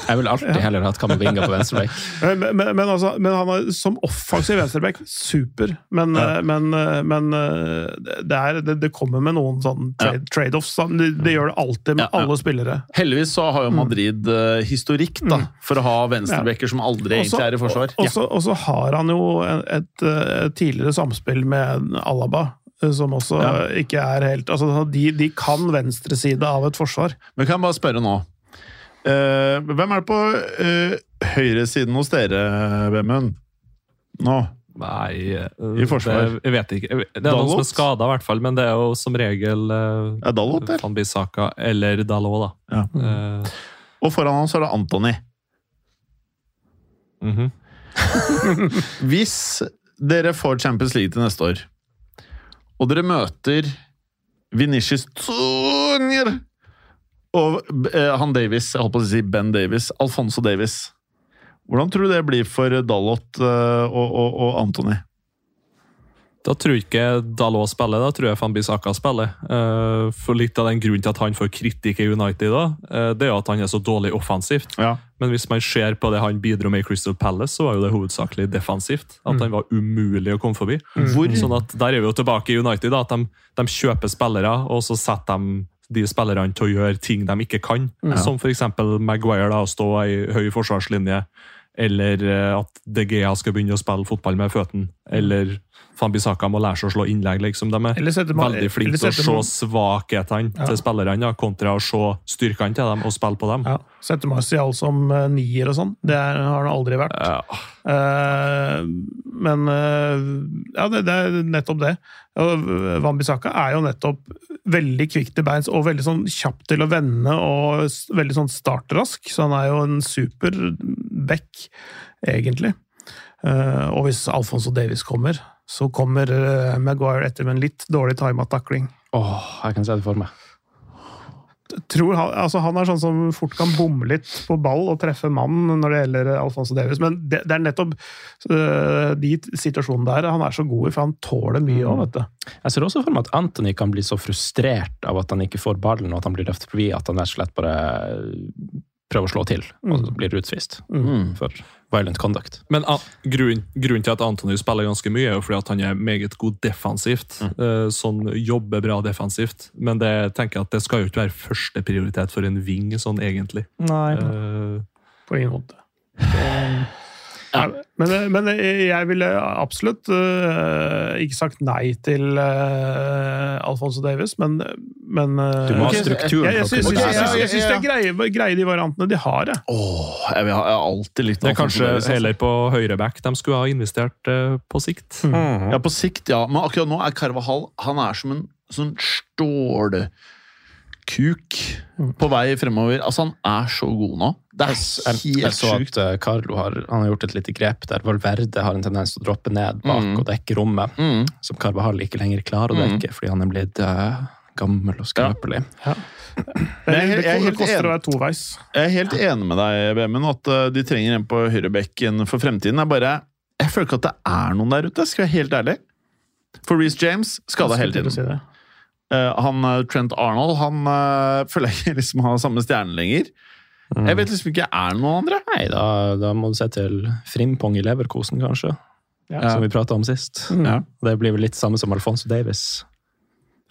Jeg ville alltid heller hatt Kamavinga på venstreback. Men, men, men, altså, men han er som offensiv venstreback super, men, Ja. eh, men, eh, men eh, det, er, det, det kommer med noen sånn trade, trade-offs. Det, det gjør det alltid med Ja, ja. alle spillere. Heldigvis så har jo Madrid eh, historikk da, Mm. for å ha venstrebacker som aldri Også- egentlig er i forsvar. Og så- har han jo et, et, et tidligere samspill med Alaba. Som også Ja. ikke er helt altså de, de kan venstreside av et forsvar. Men kan jeg bare spørre nå Hvem er det på uh, høyresiden hos dere, Vemund? Nå? Nei, eh, I forsvar. Det, jeg vet ikke. Det er noen som er skada, i hvert fall, men det er jo som regel Er Dalot der? Van Bissaka eller Dalot, da. Ja. Eh, Og foran ham så er det Antony. mhm. Hvis dere får Champions League til neste år, og dere møter Vinicius Junior og eh, han Davis, jeg holdt på å si Ben Davis, Alfonso Davis Hvordan tror du det blir for Dalot eh, og, og, og Anthony? Da tror jeg ikke Dalot spiller, da tror jeg Fambisaka spiller. Eh, for litt av den grunnen til at han får kritikk i United, da, eh, det er jo at han er så dårlig offensivt. Ja. Men hvis man ser på det han bidro med i Crystal Palace, så var jo det hovedsakelig defensivt. At han var umulig å komme forbi. Hvor Sånn at Der er vi jo tilbake i United. da, At de, de kjøper spillere, og så setter de de spillerne til å gjøre ting de ikke kan. Som f.eks. Maguire, da, å stå i høy forsvarslinje. Eller eh, at De Gea skal begynne å spille fotball med føttene. Eller Van Bissaka må lære seg å slå innlegg. liksom. De er Eller man- veldig flinke til å setter se svakhetene Ja. til spillerne, kontra å se styrkene til dem og spille på dem. Ja. Setter Marcial som uh, nier og sånn. Det er, har han aldri vært. Ja. Uh, men uh, ja, det, det er nettopp det. Wambisaka er jo nettopp veldig kvikk til beins og veldig sånn kjapp til å vende og veldig sånn startrask. Så han er jo en super back, egentlig. Og hvis Alfonso Davies kommer, så kommer eh, Maguire etter med en litt dårlig tima takling. Åh, jeg kan se det for meg. tror han, altså han er sånn som fort kan bomme litt på ball og treffe mannen når det gjelder Alfonso Davies. Men det, det er nettopp uh, de situasjonene der han er så god i, for han tåler mye òg, vet du. Jeg ser også for meg at Anthony kan bli så frustrert av at han ikke får ballen, og at han blir løftet forbi, at han rett og slett bare prøver å slå til, og så blir utvist for violent conduct. Men uh, grunnen, grunnen til at Antony spiller ganske mye, er jo fordi at han er meget god defensivt. Eh, sånn jobber bra defensivt. Men det tenker jeg at det skal jo ikke være førsteprioritet for en ving, sånn egentlig. Nei, uh, på ingen måte. Nei, Men, men jeg ville absolutt øh, ikke sagt nei til øh, Alfonso Davis, men, men øh, Du må ha struktur. strukturen Jeg, jeg, syns- jeg, det. jeg syns det er greie, greie de variantene de har, jeg. Åh, jeg, vil jeg har alltid likt det er kanskje Davies, altså. heller på høyreback de skulle ha investert eh, på sikt. Ja, på sikt, ja. Men akkurat nå er Carvahall Han er som en sånn stålkuk på vei fremover. Altså, han er så god nå. Det er Jeg, jeg helt så sjukt. at eh, Carlo har, han har gjort et lite grep der Valverde har en tendens til å droppe ned bak Mm. og dekke rommet, Mm. som Carvahall ikke lenger klarer å dekke fordi han er blitt uh, gammel og skrøpelig. Jeg er helt- det, jeg være toveis. Jeg er helt enig med deg, Vemund, at uh, de trenger en på høyrebekken for fremtiden. Jeg bare Jeg føler ikke at det er noen der ute, skal jeg være helt ærlig. For Reece James skada hele tiden. si det. Eh, han uh, Trent Arnold han uh, føler jeg ikke liksom har samme stjerne lenger. Jeg vet liksom ikke Er det noen andre? Nei, da, da må du se til Frimpong i Leverkosen, kanskje. Ja. Som vi prata om sist. Ja. Det blir vel litt samme som Alfonso Davis.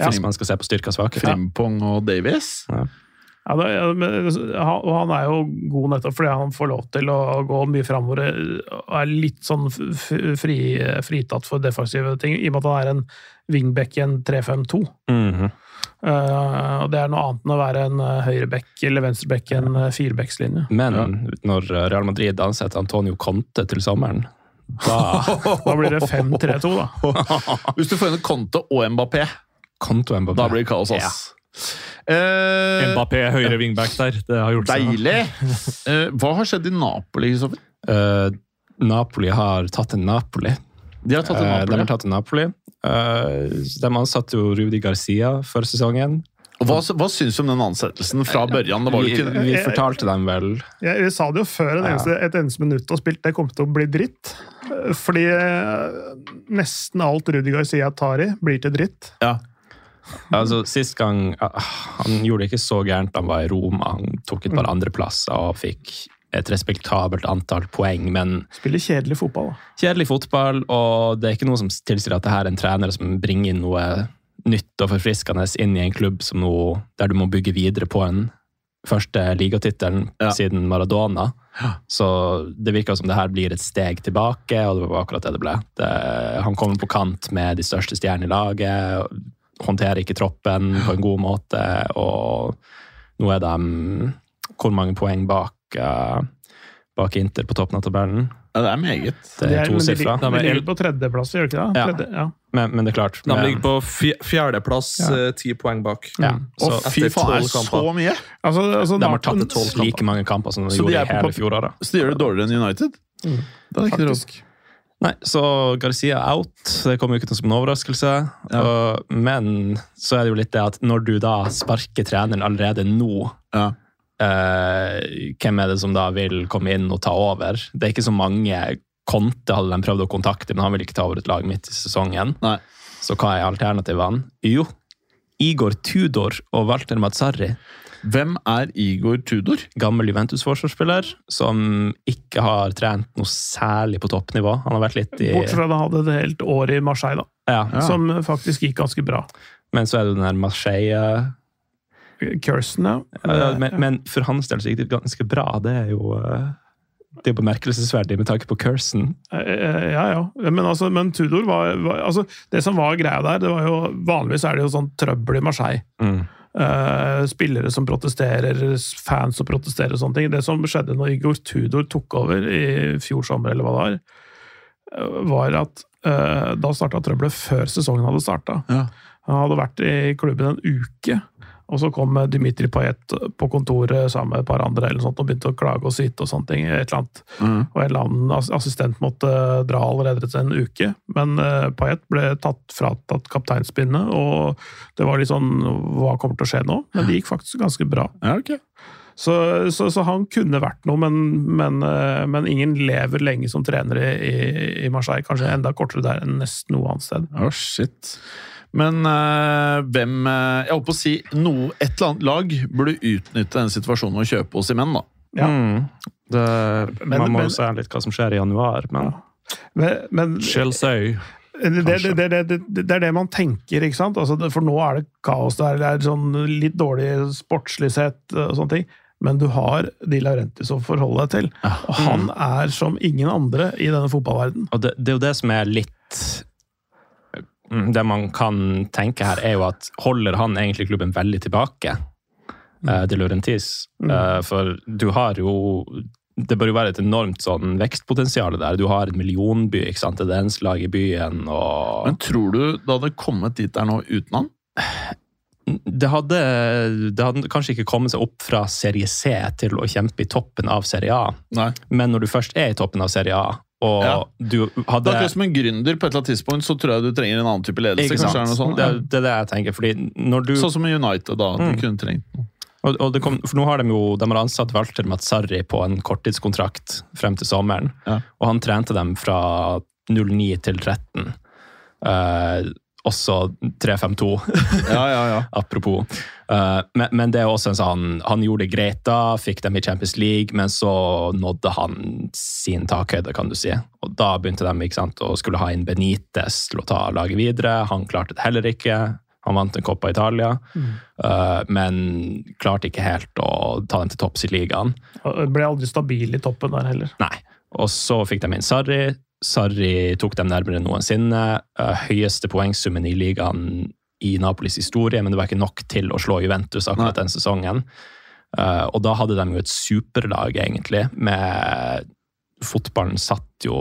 Ja. Hvis man skal se på styrke og svakhet. Frimpong og Davies? Ja, ja, men, han- og han er jo god nettopp fordi han får lov til å gå mye framover og er litt sånn fri, fritatt for defensive ting, i og med at han er en wingback i en 3-5-2. Mm -hmm. uh, og det er noe annet enn å være en uh, høyrebekk eller venstrebekk i en uh, firebeckslinje. Men når Real Madrid ansetter Antonio Conte til sommeren, da Da blir det 5-3-2, da. Hvis du får inn Conte og Mbappé, Conto Mbappé. da blir det kaos, ass. Eh, Mbappé høyre wingback der. Det har gjort seg. deilig! Eh, hva har skjedd i Napoli, Kristoffer? Uh, Napoli har tatt en Napoli. De har tatt en Napoli. de har tatt en Napoli. Eh, de ansatte jo Rudi Garcia før sesongen. Og hva, hva syns du om den ansettelsen fra børjan? Det var jo Vi, ikke vi fortalte dem vel ja, Vi sa det jo før en eneste, et eneste minutt og spilt, det kom til å bli dritt. Eh, Fordi eh, nesten alt Rudi Garcia tar i, blir til dritt. ja. Altså, Sist gang ah, Han gjorde det ikke så gærent han var i Roma. Han tok et par andreplasser og fikk et respektabelt antall poeng, men Spiller kjedelig fotball, da. kjedelig fotball, og det er ikke noe som tilsier at det her er en trener som bringer inn noe nytt og forfriskende inn i en klubb som nå, der du må bygge videre på en første ligatittelen Ja. siden Maradona. Så det virker som det her blir et steg tilbake, og det var akkurat det det ble. Det, han kommer på kant med de største stjernene i laget, håndterer ikke troppen på en god måte, og nå er de hvor mange poeng bak, uh, bak Inter på toppen av tabellen? ja, det er meget. Det er to men de De ligger på tredjeplass, gjør de ikke det? Ja. Tredje, ja. Men, men det er klart. De ligger på fj- fjerdeplass, Ja. eh, ti poeng bak. ja, Å, så, fy faen, er det så mye? Altså, altså, de har tatt tolv like mange kamper som de Så de gjorde i på hele pap- fjoråret. Så de gjør det dårligere enn United? Mm. Det er ikke trodd. Nei, så Garcia out. Det kommer jo ikke som en overraskelse. Ja. Og, men så er det jo litt det at når du da sparker treneren allerede nå, Ja. eh, hvem er det som da vil komme inn og ta over? Det er ikke så mange. Konte hadde de prøvd å kontakte, men han vil ikke ta over et lag midt i sesongen. Nei. Så hva er alternativene? Jo, Igor Tudor og Walter Mazzarri. Hvem er Igor Tudor? gammel Juventus-forsvarsspiller som ikke har trent noe særlig på toppnivå. Han har vært litt i Bortsett fra at han hadde et helt år i Marseille, da. ja. Ja. Som faktisk gikk ganske bra. Men så er det den der Marseille Kirsten, ja. ja, men, men for hans del så gikk det ganske bra. Det er jo eh, det er bemerkelsesverdig med tanke på Curson. Eh, Ja, ja. Men, altså, men Tudor var, var altså, Det som var greia der, det var jo Vanligvis er det jo sånn trøbbel i Marseille. Eh, spillere som protesterer, fans som protesterer og sånne ting. Det som skjedde når Igor Tudor tok over i fjor sommer, eller hva det var, eh, var at uh, da starta trøbbelet før sesongen hadde starta. Ja. Han hadde vært i klubben en uke, og så kom Dimitri Payet på kontoret sammen med et par andre eller sånt, og begynte å klage og syte og sånne ting. Et eller annet. Mm. Og en eller annen assistent måtte dra allerede etter en uke. Men uh, Payet ble tatt, fratatt kapteinspinnet, og det var litt sånn Hva kommer til å skje nå? Men det gikk faktisk ganske bra. Ja, okay. Så, så, så han kunne vært noe, men, men, eh, men ingen lever lenge som trener i, i, Marseille. Kanskje enda kortere der enn nesten noe annet sted. Å, shit. Men eh, hvem eh, Jeg holdt på å si noe, Et eller annet lag burde utnytte den situasjonen og kjøpe Osimhen, da. Ja. Mm. Det, Men- man må men- jo se litt hva som skjer i januar, men Men, men Chelsea. Det, det, det, det, det, det er det man tenker, ikke sant? Altså, for nå er det kaos der. Det er sånn litt dårlig sportslig sett og sånne ting. Men du har Di Laurentis å forholde deg til. Og han er som ingen andre i denne fotballverdenen. Og det, det er jo det som er litt Mm, Det man kan tenke her, er jo at holder han egentlig klubben veldig tilbake, eh, De Laurentis? Mm. for du har jo Det bør jo være et enormt sånn vekstpotensial der. Du har en millionby, ikke sant? Det er ens lag i byen, og Men tror du det hadde kommet dit der nå uten han? det hadde, det hadde kanskje ikke kommet seg opp fra serie C til å kjempe i toppen av serie A, Nei. men når du først er i toppen av serie A, og Ja. du Det er akkurat som en gründer. På et eller annet tidspunkt så tror jeg du trenger en annen type ledelse. Ikke sant? noe sånt? Det, det er det jeg tenker. fordi når du... Sånn som i United, da. Mm. Du kunne trengt noe. Og, og kom, for nå har de jo de har ansatt Walter Mazzarri på en korttidskontrakt frem til sommeren. Ja. Og han trente dem fra 09 til 13. Eh, også 3-5-2, Ja, ja, ja. apropos. Uh, men, men det er også en sånn Han gjorde det greit da, fikk dem i Champions League, men så nådde han sin takhøyde, kan du si. Og da begynte de ikke sant, å skulle ha inn Benitez til å ta laget videre. Han klarte det heller ikke. Han vant en Coppa Italia, eh, men klarte ikke helt å ta dem til topps i ligaen. Ble aldri stabil i toppen der heller. Nei. Og så fikk de inn Sarri. Sarri tok dem nærmere enn noensinne. Eh, høyeste poengsummen i ligaen i Napolis historie, men det var ikke nok til å slå Juventus akkurat den sesongen. Uh, og da hadde de jo et superlag, egentlig, med Fotballen satt jo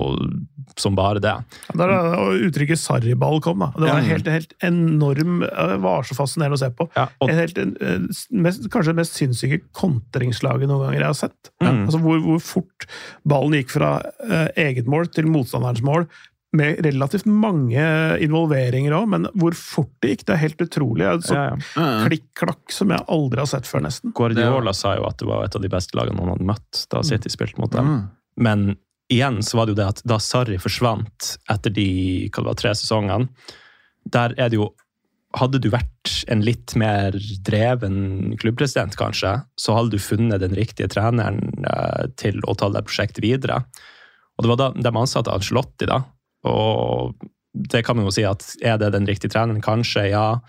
som bare det. Der da uttrykket 'sarriball' kom, da. Det var en helt, helt enorm Det var så fascinerende å se på. Ja, og, helt, eh, mest, kanskje det mest sinnssyke kontringslaget noen ganger jeg har sett. Mm. Altså hvor, hvor fort ballen gikk fra eh, eget mål til motstanderens mål, med relativt mange involveringer òg, men hvor fort det gikk, det er helt utrolig. Det er Så ja, ja. klikk-klakk som jeg aldri har sett før, nesten. Guardiola sa jo at det var et av de beste lagene han hadde møtt da City spilte mot dem. Mm. Men igjen så var det jo det at da Sarri forsvant etter de var, tre sesongene, der er det jo Hadde du vært en litt mer dreven klubbpresident, kanskje, så hadde du funnet den riktige treneren eh, til å ta det prosjektet videre. Og det var da de ansatte Ancelotti, da. Og det kan man jo si at er det den riktige treneren? Kanskje, ja.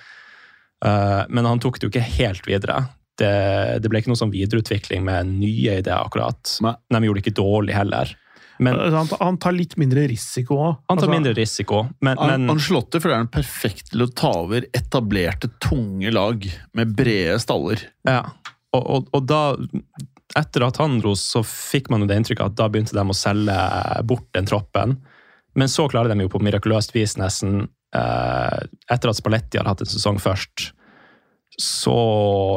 Eh, men han tok det jo ikke helt videre. Det, det ble ikke noe sånn videreutvikling med nye ideer, akkurat. Nei. De gjorde det ikke dårlig heller. Men Altså, Han, han tar litt mindre risiko òg. han tar mindre risiko. Men, An men Ancelotti føler han er perfekt til å ta over etablerte, tunge lag med brede staller. ja. og, og, og da Etter at han dro, så fikk man jo det inntrykket at da begynte de å selge bort den troppen. Men så klarer de jo på mirakuløst vis nesten, eh, etter at Spalletti har hatt en sesong først, så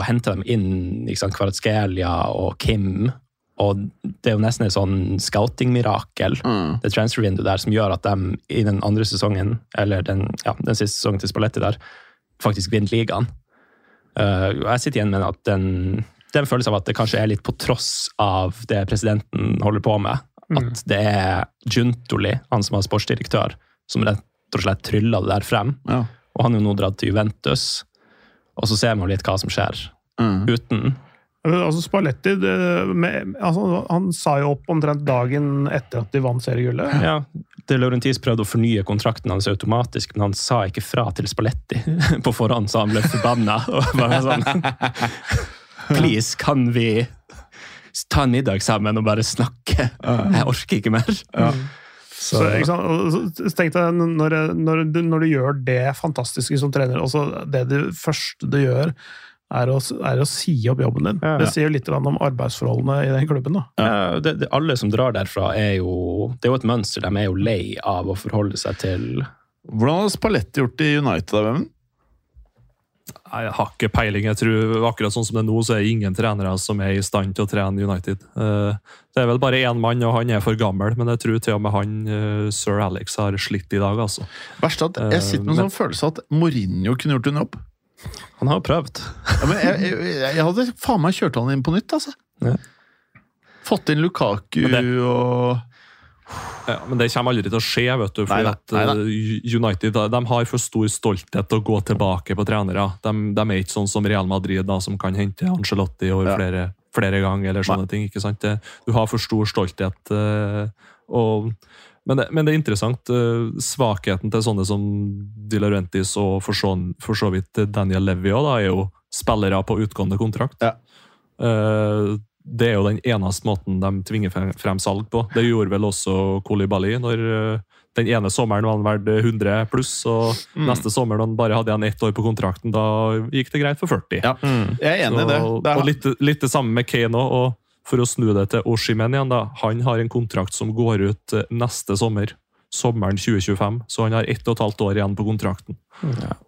henter de inn liksom, Kvaratskhelia og Kim. Og det er jo nesten et sånn scouting-mirakel. Mm. det transfer-vinduet der som gjør at de i den andre sesongen, eller den, ja, den siste sesongen til Spalletti der, faktisk vinner ligaen. Uh, jeg sitter igjen med at den, den følelsen av at det kanskje er litt på tross av det presidenten holder på med. At det er Juntoli, han som var sportsdirektør, som rett og slett trylla det der frem. Ja. Og han er jo nå dratt til Juventus. Og så ser man litt hva som skjer Mm. uten. Altså Spalletti det, med, altså, Han sa jo opp omtrent dagen etter at de vant seriegullet. Ja, De Laurentis prøvde å fornye kontrakten hans automatisk, men han sa ikke fra til Spalletti på forhånd, så han ble forbanna. Og bare sånn Please, kan vi ta en middag sammen og bare snakke? Jeg orker ikke mer. Så, ikke sant? Så tenkte jeg, når, når, du, når du gjør det fantastiske som trener også Det du, første du gjør, er å, er å si opp jobben din. Ja, ja. Det sier jo litt om arbeidsforholdene i den klubben. da. Ja, det, det, alle som drar derfra, er jo Det er jo et mønster. De er jo lei av å forholde seg til Hvordan har Spalletti gjort det i United? Nei, Jeg har ikke peiling. Jeg tror Akkurat sånn som det er nå, så er det ingen trenere som er i stand til å trene United. Eh, Det er vel bare én mann, og han er for gammel, men jeg tror til og med han, eh, sir Alex, har slitt i dag, altså. Verst at Jeg sitter med en sånn følelse at Mourinho kunne gjort en jobb. Han har jo prøvd. Ja, men jeg, jeg, jeg hadde faen meg kjørt han inn på nytt, altså. Ja. Fått inn Lukaku det- og Ja, men det kommer aldri til å skje, vet du. fordi at eh, United de har for stor stolthet til å gå tilbake på trenere. De, de er ikke sånn som Real Madrid, da, som kan hente Angelotti over Ja. flere, flere ganger. eller sånne ting, ikke sant? Du har for stor stolthet. eh, og, men, det, men det er interessant. eh, Svakheten til sånne som Di Laurentis og for så, for så vidt Daniel Levy også, da, er jo spillere på utgående kontrakt. Ja. Eh, det er jo den eneste måten de tvinger frem- salg på. Det gjorde vel også Kolibali når eh, den ene sommeren var han verdt 100 pluss, og neste sommer når han bare hadde igjen ett år på kontrakten, da gikk det greit for 40. Ja, jeg er enig i det. Det er, og litt, litt det samme med Kane òg. Og for å snu det til Oshimen igjen, da. Han har en kontrakt som går ut eh, neste sommer. Sommeren 2025. Så han har ett og et halvt år igjen på kontrakten.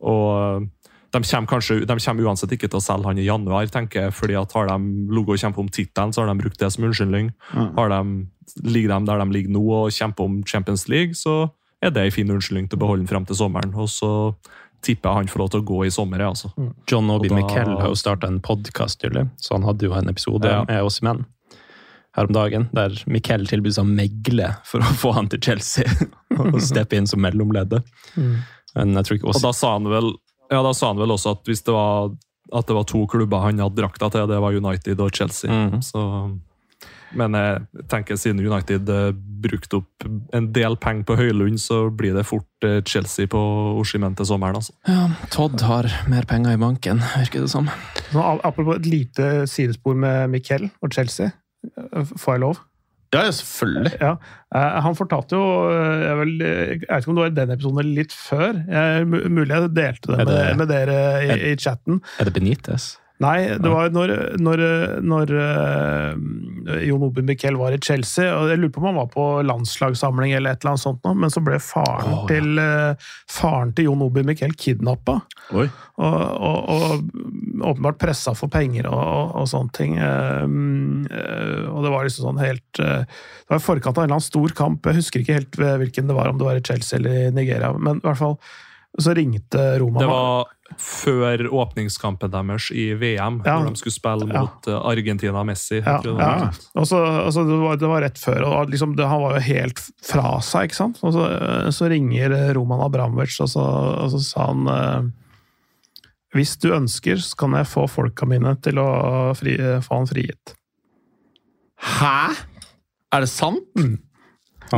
Og eh, de kommer, kanskje, de kommer uansett ikke til å selge han i januar, tenker jeg, fordi at har de logo og kjempet om tittelen, så har de brukt det som unnskyldning. Har de, ligger de der de ligger nå og kjemper om Champions League, så er det en fin unnskyldning til å beholde den frem til sommeren. Og så tipper jeg han får lov til å gå i sommer, jeg, altså. John Obi Miquel har jo starta en podkast nylig, så han hadde jo en episode Ja. med oss menn her om dagen, der Miquel tilbød seg å megle for å få han til Chelsea og steppe inn som mellomleddet. Men jeg tror ikke Og da sa han vel ja, da sa han vel også at hvis det var, at det var to klubber han hadde drakta til, det var United og Chelsea. Mm. Så, men jeg tenker siden United eh, brukte opp en del penger på Høylund, så blir det fort eh, Chelsea på Oshimen til sommeren. altså. ja, Todd har mer penger i banken, virker det som. Nå, apropos et lite sidespor med Miquel og Chelsea. Får jeg lov? Ja, selvfølgelig. Ja, eh, Han fortalte jo eh, jeg, vel, jeg vet ikke om det var i den episoden eller litt før. Jeg, mulig jeg delte det Er med, det- med dere i, i chatten. Er det Benitez? Nei, det var når, når, når eh, Jon Obi Miquel var i Chelsea. og Jeg lurer på om han var på landslagssamling eller et eller annet sånt, nå, men så ble faren, oh, ja. til, eh, faren til Jon Obi Miquel kidnappa. Og, og, og åpenbart pressa for penger og, og, sånne ting. Um, eh, og det var liksom sånn helt Det var i forkant av en eller annen stor kamp. Jeg husker ikke helt hvilken det var, om det var i Chelsea eller i Nigeria. Men i hvert fall så ringte Roma Det var før åpningskampen deres i VM, Ja. hvor de skulle spille mot ja. Argentina og Messi. Ja, det ja. Og så, altså, det, var, det var rett før, og liksom, det, han var jo helt fra seg, ikke sant? Og så, så ringer Roman Abramovic, og så, og så sa han eh, Hvis du ønsker, så kan jeg få folka mine til å fri, få han frigitt. Hæ?! Er det sant? Han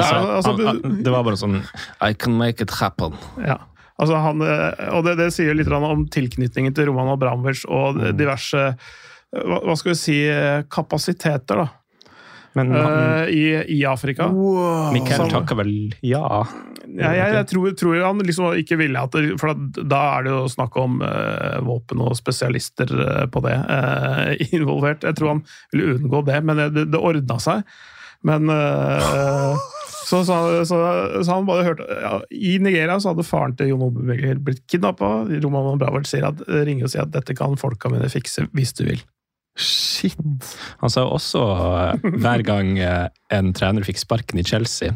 Nei, sa, altså, han, han, det var bare sånn I can make it happen. Ja. Altså han, eh, og det, det sier litt om tilknytningen til Roman Abramovic og diverse hva, hva skal vi si kapasiteter da, Men han, eh, i, i Afrika. Wow. Mikael takker vel ja. Ja, jeg, jeg tror, tror han liksom ikke ville at det, For da er det jo snakk om uh, våpen og spesialister uh, på det eh, involvert. Jeg tror han ville unngå det, men det, det, det ordna seg. Men eh, så, så, så, så han bare hørte ja, I Nigeria så hadde faren til Jon Obe Begler blitt kidnappa. Roman Bravert sier at, ringer og sier at dette kan folka mine fikse hvis du vil. Shit. Han sa jo også eh, hver gang eh, en trener fikk sparken i Chelsea,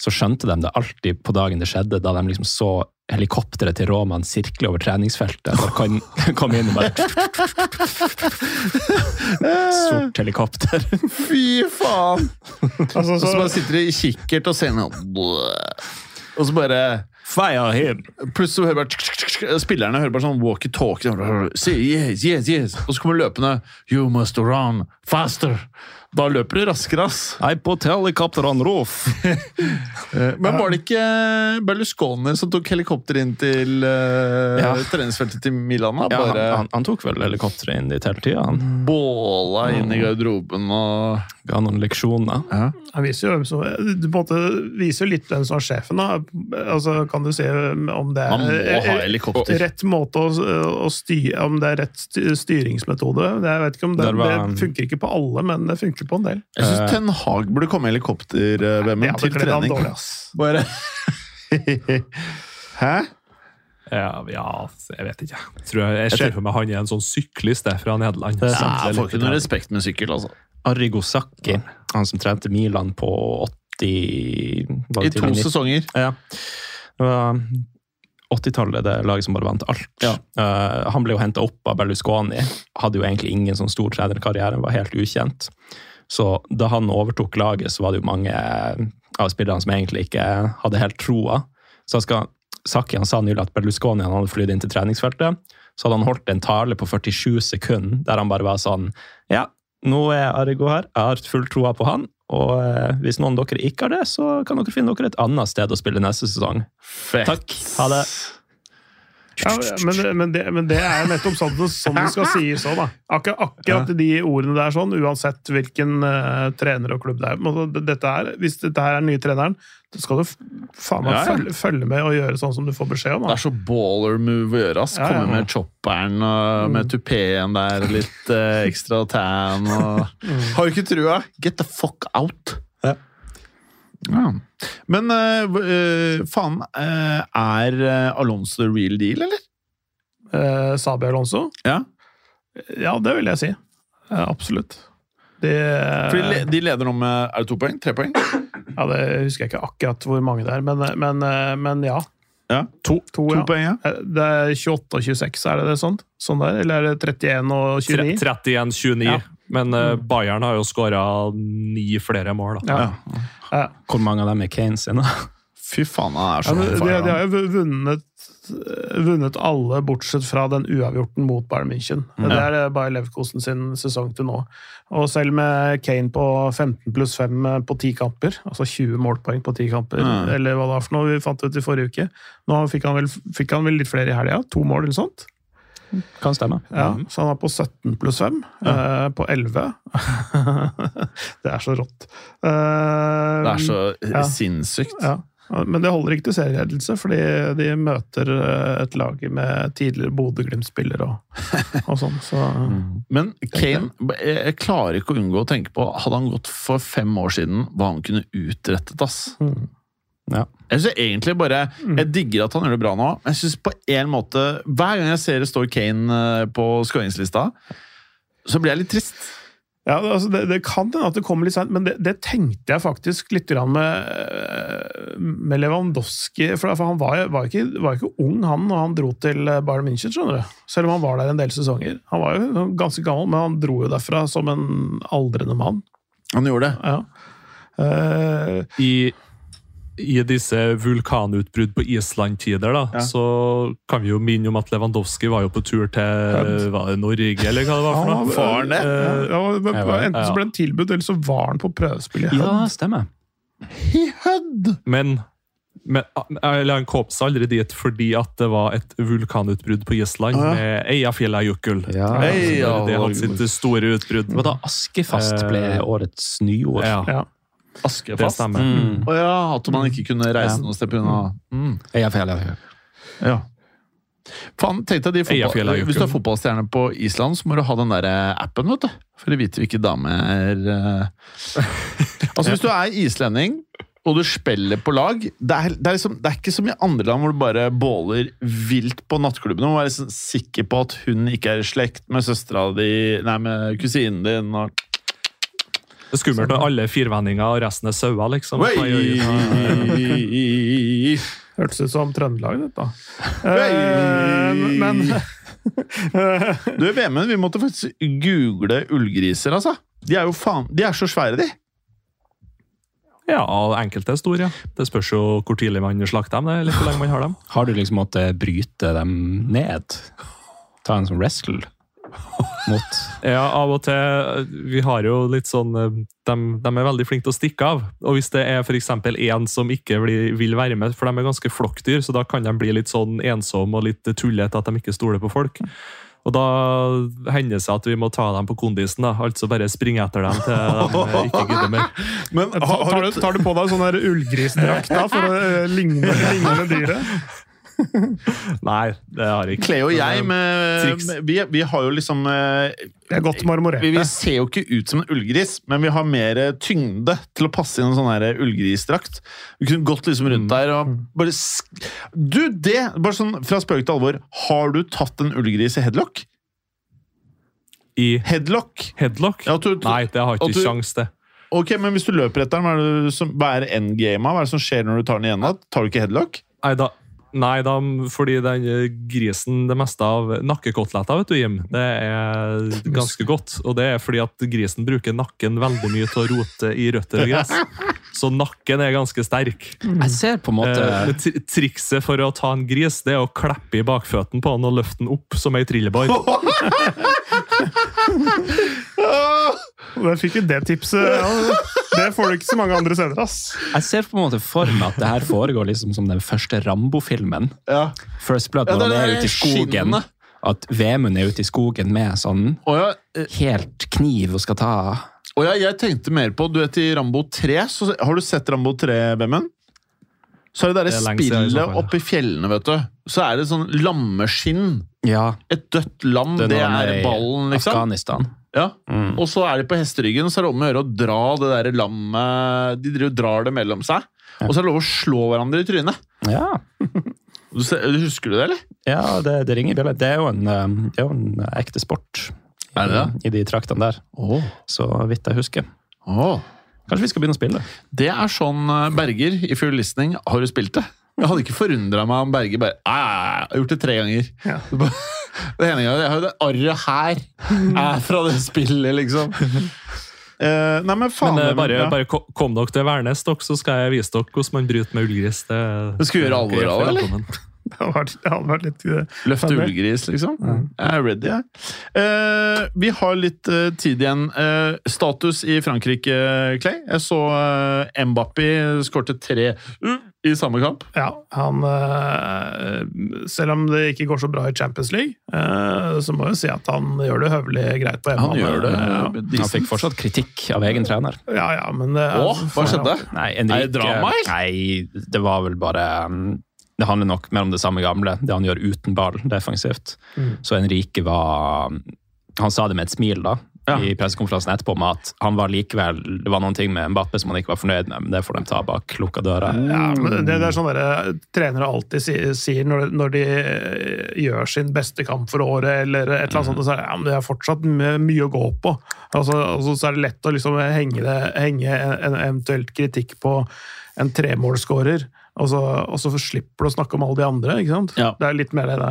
så skjønte de det alltid på dagen det skjedde, da de liksom så helikopteret til Roman sirkle over treningsfeltet. Så kan komme inn og bare Sort helikopter. Fy faen! Altså, Og så bare sitter de i kikkert og ser noe Og så bare Fire him! Plutselig hører bare Spillerne hører bare sånn walkie-talkie. Yes, yes, yes. Og så kommer løpende You must run faster. Da løper du raskere, ass. Nei, på helicopter on roof. Men var det ikke Berlusconi som tok helikopter inn til uh, Ja. treningsfeltet til Milan? Ja, han, han, han tok vel helikopteret inn dit hele tida. Båla inn i garderoben og ga noen leksjoner. Han viser jo, så, du på en måte viser jo litt hvem som er sjefen. Da. Altså, kan du se om det er rett måte å, å styre Om det er rett styringsmetode. Det, jeg vet ikke om det, var- det funker ikke på alle, men det funker på en del. Jeg syns Ten Hag burde komme i helikopter, uh, Vemund, til trening. dårlig, ass. Bare Hæ? Ja, ja, jeg vet ikke. Jeg, jeg, jeg ser for meg han er en sånn syklist der fra Nederland. Er Ja, jeg får ikke noe respekt med sykkel, altså. Arrigo Sacchi, han som trente Milan på 80 I to 90? sesonger. Ja. Det var 80-tallet, det laget som bare vant alt. Ja. Uh, han ble jo henta opp av Berlusconi. Hadde jo egentlig ingen sånn stor trenerkarriere, var helt ukjent. Så da han overtok laget, så var det jo mange av spillerne som egentlig ikke hadde helt troa. Så skal, Saki han sa nylig at Berlusconi han hadde flydd inn til treningsfeltet. Så hadde han holdt en tale på 47 sekunder der han bare var sånn Ja, nå er Argo her, jeg har full troa på han. Og eh, hvis noen av dere ikke har det, så kan dere finne dere et annet sted å spille neste sesong. Fett. Takk. Ha det. Ja, men, men, det, men det er nettopp sånn, det- sånn det skal sies òg, da. Akkur, akkurat de ordene der, sånn, uansett hvilken uh, trener og klubb det er. Men altså, Dette er, hvis dette her er den nye treneren, så skal du faen meg Ja, ja. følge, følge med og gjøre sånn som du får beskjed om. Det er så baller move å gjøre. ass. Ja, Komme ja. med chopperen og med tupeen der, litt uh, ekstra tan og Har du ikke trua? Get the fuck out! Ja. Ja. Men uh, faen, uh, er Alonso the real deal, eller? Uh, Sabi Alonso? Ja. Ja, det vil jeg si. Uh, absolutt. De, For de, de leder nå med Er det to poeng? Tre poeng? ja, det husker jeg ikke akkurat hvor mange det er, men, men, men ja. Ja. To, To, to ja. poeng, ja. Det er 28 og 26, er det det sånn? Sånn der? Eller er det 31 og 29? 31-29. Ja. Men uh, Bayern har jo skåra ni flere mål. da. Ja. Ja. Hvor mange av dem er Kane sine? Fy faen, han er så ja, de, de har jo vunnet, vunnet alle, bortsett fra den uavgjorten mot Bayern München. Det er eh, Bayer Leverkosen sin sesong til nå. Og selv med Kane på 15 pluss 5 på 10 kamper, altså 20 målpoeng på 10 kamper, Mm. eller hva det var for noe vi fant ut i forrige uke Nå fikk han vel, fikk han vel litt flere i helga? To mål eller sånt? Kan stemme. Ja, Så han var på 17 pluss 5. eh, på 11. det er så rått. Eh, Det er så Ja. sinnssykt. ja. Men det holder ikke til serieledelse, fordi de møter eh, et lag med tidligere Bodø-Glimt-spillere og, og sånn. Så Men Kane, jeg jeg klarer ikke å unngå å tenke på Hadde han gått for fem år siden, hva han kunne utrettet, ass. mm. Ja. Jeg synes egentlig bare Jeg digger at han gjør det bra nå, jeg synes på en måte Hver gang jeg ser det står Kane eh, på skåringslista, så blir jeg litt trist. Ja, altså det, det kan hende at det kommer litt seint, men det, det tenkte jeg faktisk litt grann med, eh, med Lewandowski. For, for han var, var, ikke, var ikke ung, han, når han dro til eh, Bayern München, skjønner du. Selv om han var der en del sesonger. Han var jo ganske gammel, men han dro jo derfra som en aldrende mann. Han gjorde det. Ja. Uh, I, I disse vulkanutbrudd på Island-tider, da, Ja. så kan vi jo minne om at Lewandowski var jo på tur til var det Norge, eller hva det var for han Ja, var- Faren det. Ja, ja, men var- enten så ble han tilbudt, eller så var han på prøvespill i Ja, Hødd. stemmer. Men, men eller han kom seg aldri dit fordi at det var et vulkanutbrudd på Island ja. med Eyjafjallajökull. Ja. Hei, det hadde sitt store utbrudd. Det var da Askefast ble Eh, årets nyord. Ja, Ja. det Askefast. stemmer. Mm. Å ja, at man ikke kunne reise Ja. noe sted pga. Mm. Eyjafjalla- Ja. Faen, tenk deg de fotball... Hvis du er fotballstjerne på Island, så må du ha den der appen, vet du. For å vite hvilke damer eh. Altså, hvis du er islending, og du spiller på lag det er, det, er liksom, det er ikke som i andre land hvor du bare båler vilt på nattklubben. Du må være liksom sikker på at hun ikke er i slekt med søstera di, nei, med kusinen din. Og... Det er skummelt når alle firvendinger og resten er sauer, liksom. Oi! Hørtes ut som Trøndelag, dette. Eh, men Du, Vemund, vi måtte faktisk google ullgriser, altså. De er jo faen De er så svære, de. Ja, enkelte er store, ja. Det spørs jo hvor tidlig man slakter dem, det, eller hvor lenge man har dem. Har du liksom måttet bryte dem ned? Ta en sånn wrestle mot Ja, av og til Vi har jo litt sånn de, de er veldig flinke til å stikke av. Og hvis det er f.eks. en som ikke blir, vil være med, for de er ganske flokkdyr, så da kan de bli litt sånn ensomme og litt tullete at de ikke stoler på folk. Og da hender det seg at vi må ta dem på kondisen, da. altså bare springe etter dem til de ikke gidder mer. Men Ta- Tar du, tar du på deg sånn der ullgrisdrakt da, for å eh, ligne, ligne dyret? Nei, det har jeg ikke. Cleo og jeg, med, med, vi, vi har jo liksom eh, Det er godt vi, marmorerte. vi ser jo ikke ut som en ullgris, men vi har mer tyngde til å passe inn en sånn her ullgrisdrakt. Vi kunne gått liksom rundt der og bare sk Du, det! Bare sånn fra spøk til alvor. Har du tatt en ullgris i headlock? I Headlock? headlock? Ja, du- Nei, det har ikke du- sjans til. Ok, men hvis du løper etter den, hva er, det er endgamet? Hva er det som skjer når du tar den igjen? Tar du ikke headlock? Nei, da, nei da, fordi den eh, grisen, det meste av nakkekoteletter, vet du, Jim, det er ganske godt. Og det er fordi at grisen bruker nakken veldig mye til å rote i røtter og gress. Så nakken er ganske sterk. Jeg ser på en måte Eh, trikset for å ta en gris, det er å klappe i bakføttene på han og løfte den opp som ei trillebår. Der fikk du det tipset. Ja, det får du ikke så mange andre steder, ass. Jeg ser på en måte for meg at det her foregår liksom som den første Rambo-filmen. Ja. First Blood, Ja, når det han er er ute i skogen. At Vemund er ute i skogen med sånn oh, ja, helt kniv og skal ta å ja, jeg tenkte mer på Du vet i Rambo 3, så har du sett Rambo 3, Bemmen? Så er det derre er spillet oppe i fjellene, vet du. Så er det sånn lammeskinn. Ja, Et dødt lam, det, det er ballen, liksom. Afghanistan. Ja. Mm. Og så er de på hesteryggen, og så er det om å gjøre å dra det der lammet De driver drar det mellom seg. Og så er det lov å slå hverandre i trynet. Ja, Du, husker du det, eller? ja det, det ringer i bjella. Det er jo en, eh, det er jo en ekte sport Er det i de traktene der, Oh. så vidt jeg husker. Oh. Kanskje vi skal begynne å spille? Det er sånn eh, Berger, i Full listening, har du spilt det? Jeg hadde ikke forundra meg om Berger bare «Ja, ja, ja, Jeg har gjort det tre ganger. Ja. Det ene gangen, Jeg har jo det arret her er fra det spillet, liksom. Uh, nei, men faen Men eh, bare, bare kom dere til Værnes, dere, så skal jeg vise dere hvordan man bryter med ullgris. Det, skal vi gjøre alvor av det, eller? Hadde vært, det hadde vært litt eh, Løfte ullgris, liksom. Jeg er ready, jeg. Eh, vi har litt eh, tid igjen. Eh, status i Frankrike, Clay. Jeg så uh, Mbappi skårte tre uh, i samme kamp. Ja, han eh, Selv om det ikke går så bra i Champions League, eh, så må jeg si at han gjør det høvelig greit på Han gjør det. Ja, Han fikk fortsatt kritikk av egen trener. ja, ja men det, Å, hva skjedde? Nei, Er Enrique, det drama, eller? Nei, det var vel bare um, Det handler nok mer om det samme gamle, det han gjør uten ball defensivt. Mm. Så Henrike var Han sa det med et smil da, Ja. i pressekonferansen etterpå, med at han var likevel Det var noen ting med Mbappe som han ikke var fornøyd med, men det får de ta bak lukka døra. Ja, men det, er sånn dere trenere alltid sier, når, når de eh, gjør sin beste kamp for året, eller et eller annet sånt, og så er det, ja, men det er fortsatt mye å gå på. Altså, altså, så er det lett å liksom henge, det, henge en, en eventuelt kritikk på en tremålsskårer, og, så- og så slipper du å snakke om alle de andre. ikke sant? Ja. Det er litt mer det,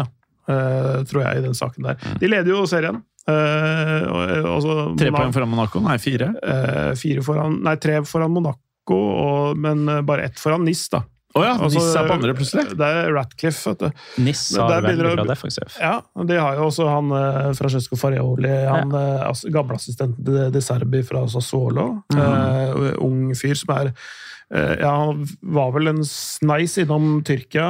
eh, tror jeg, i den saken der. De leder jo serien. Uh, og, og så Tre Monaco- poeng foran Monaco? Nei, fire. Uh, fire foran, nei, tre foran Monaco, og, men eh, bare ett foran NIS, da. Å ja, Altså, Nis er på andre, plutselig. Det er Ratcliffe, vet du. Niss har veldig bra det. Ja, de har jo også han eh, Francesco Farioli, han eh, gamleassistenten til De Serbi fra Sassuolo. Eh, ung fyr som er eh, Ja, han var vel en sneis innom Tyrkia,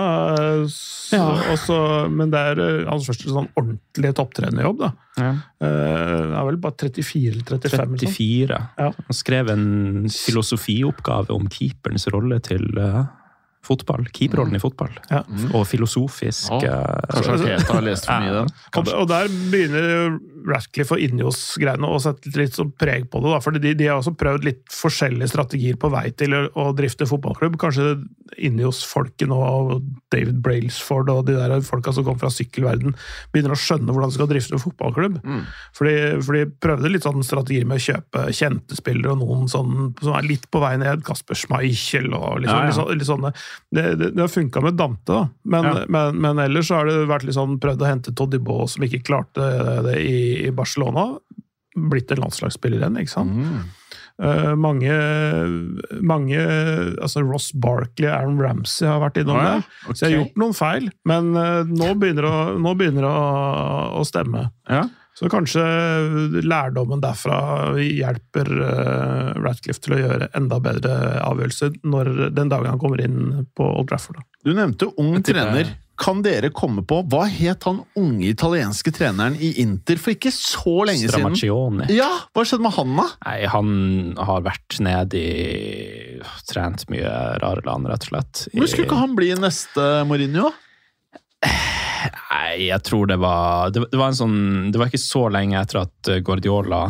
så, ja. også, men det er eh, hans første sånn ordentlige topptrenerjobb. da. Ja. Eh, Han er vel bare 34 eller 35. eller sånn. 34. Ja. Han skrev en filosofioppgave om keeperens rolle til eh, fotball. Keeperrollen i fotball. Ja. Og filosofisk Å, eh, Kanskje Arteta har lest for mye i den. Og, og der begynner Ratcliffe og Injos-greiene å sette litt sånn preg på det. da, Fordi de, de har også prøvd litt forskjellige strategier på vei til å, å drifte fotballklubb. Kanskje Injos-folket nå, og David Brailsford og de der folka som kom fra sykkelverden, begynner å skjønne hvordan de skal drifte en fotballklubb. For, de, for de prøvde litt sånn strategier med å kjøpe kjente spillere og noen sånn, som er litt på vei ned. Kasper Schmeichel og liksom, Ja, ja. Litt, sånn- litt sånne. Det, det, det har funka med Dante, da. Men, Ja. men, men ellers så har det vært litt sånn prøvd å hente Todibo, som ikke klarte det i, i Barcelona. Blitt en landslagsspiller igjen, ikke sant? Mm. Eh, mange, mange altså Ross Barkley, Aaron Ramsey har vært innom ah, ja, der. Så jeg har gjort noen feil, men uh, nå begynner det å, nå begynner det å, å stemme. Ja. Så kanskje lærdommen derfra hjelper uh, Ratcliffe til å gjøre enda bedre avgjørelser når den dagen han kommer inn på Old Trafford. Da. Du nevnte ung trener. Kan dere komme på Hva het han unge italienske treneren i Inter for ikke så lenge siden? Ja, Hva skjedde med han, da? Nei, han har vært nede i Trent mye rare land, rett og slett. I- Men Skulle ikke han bli neste Mourinho? Nei, jeg tror det var det, det var en sånn Det var ikke så lenge etter at Guardiola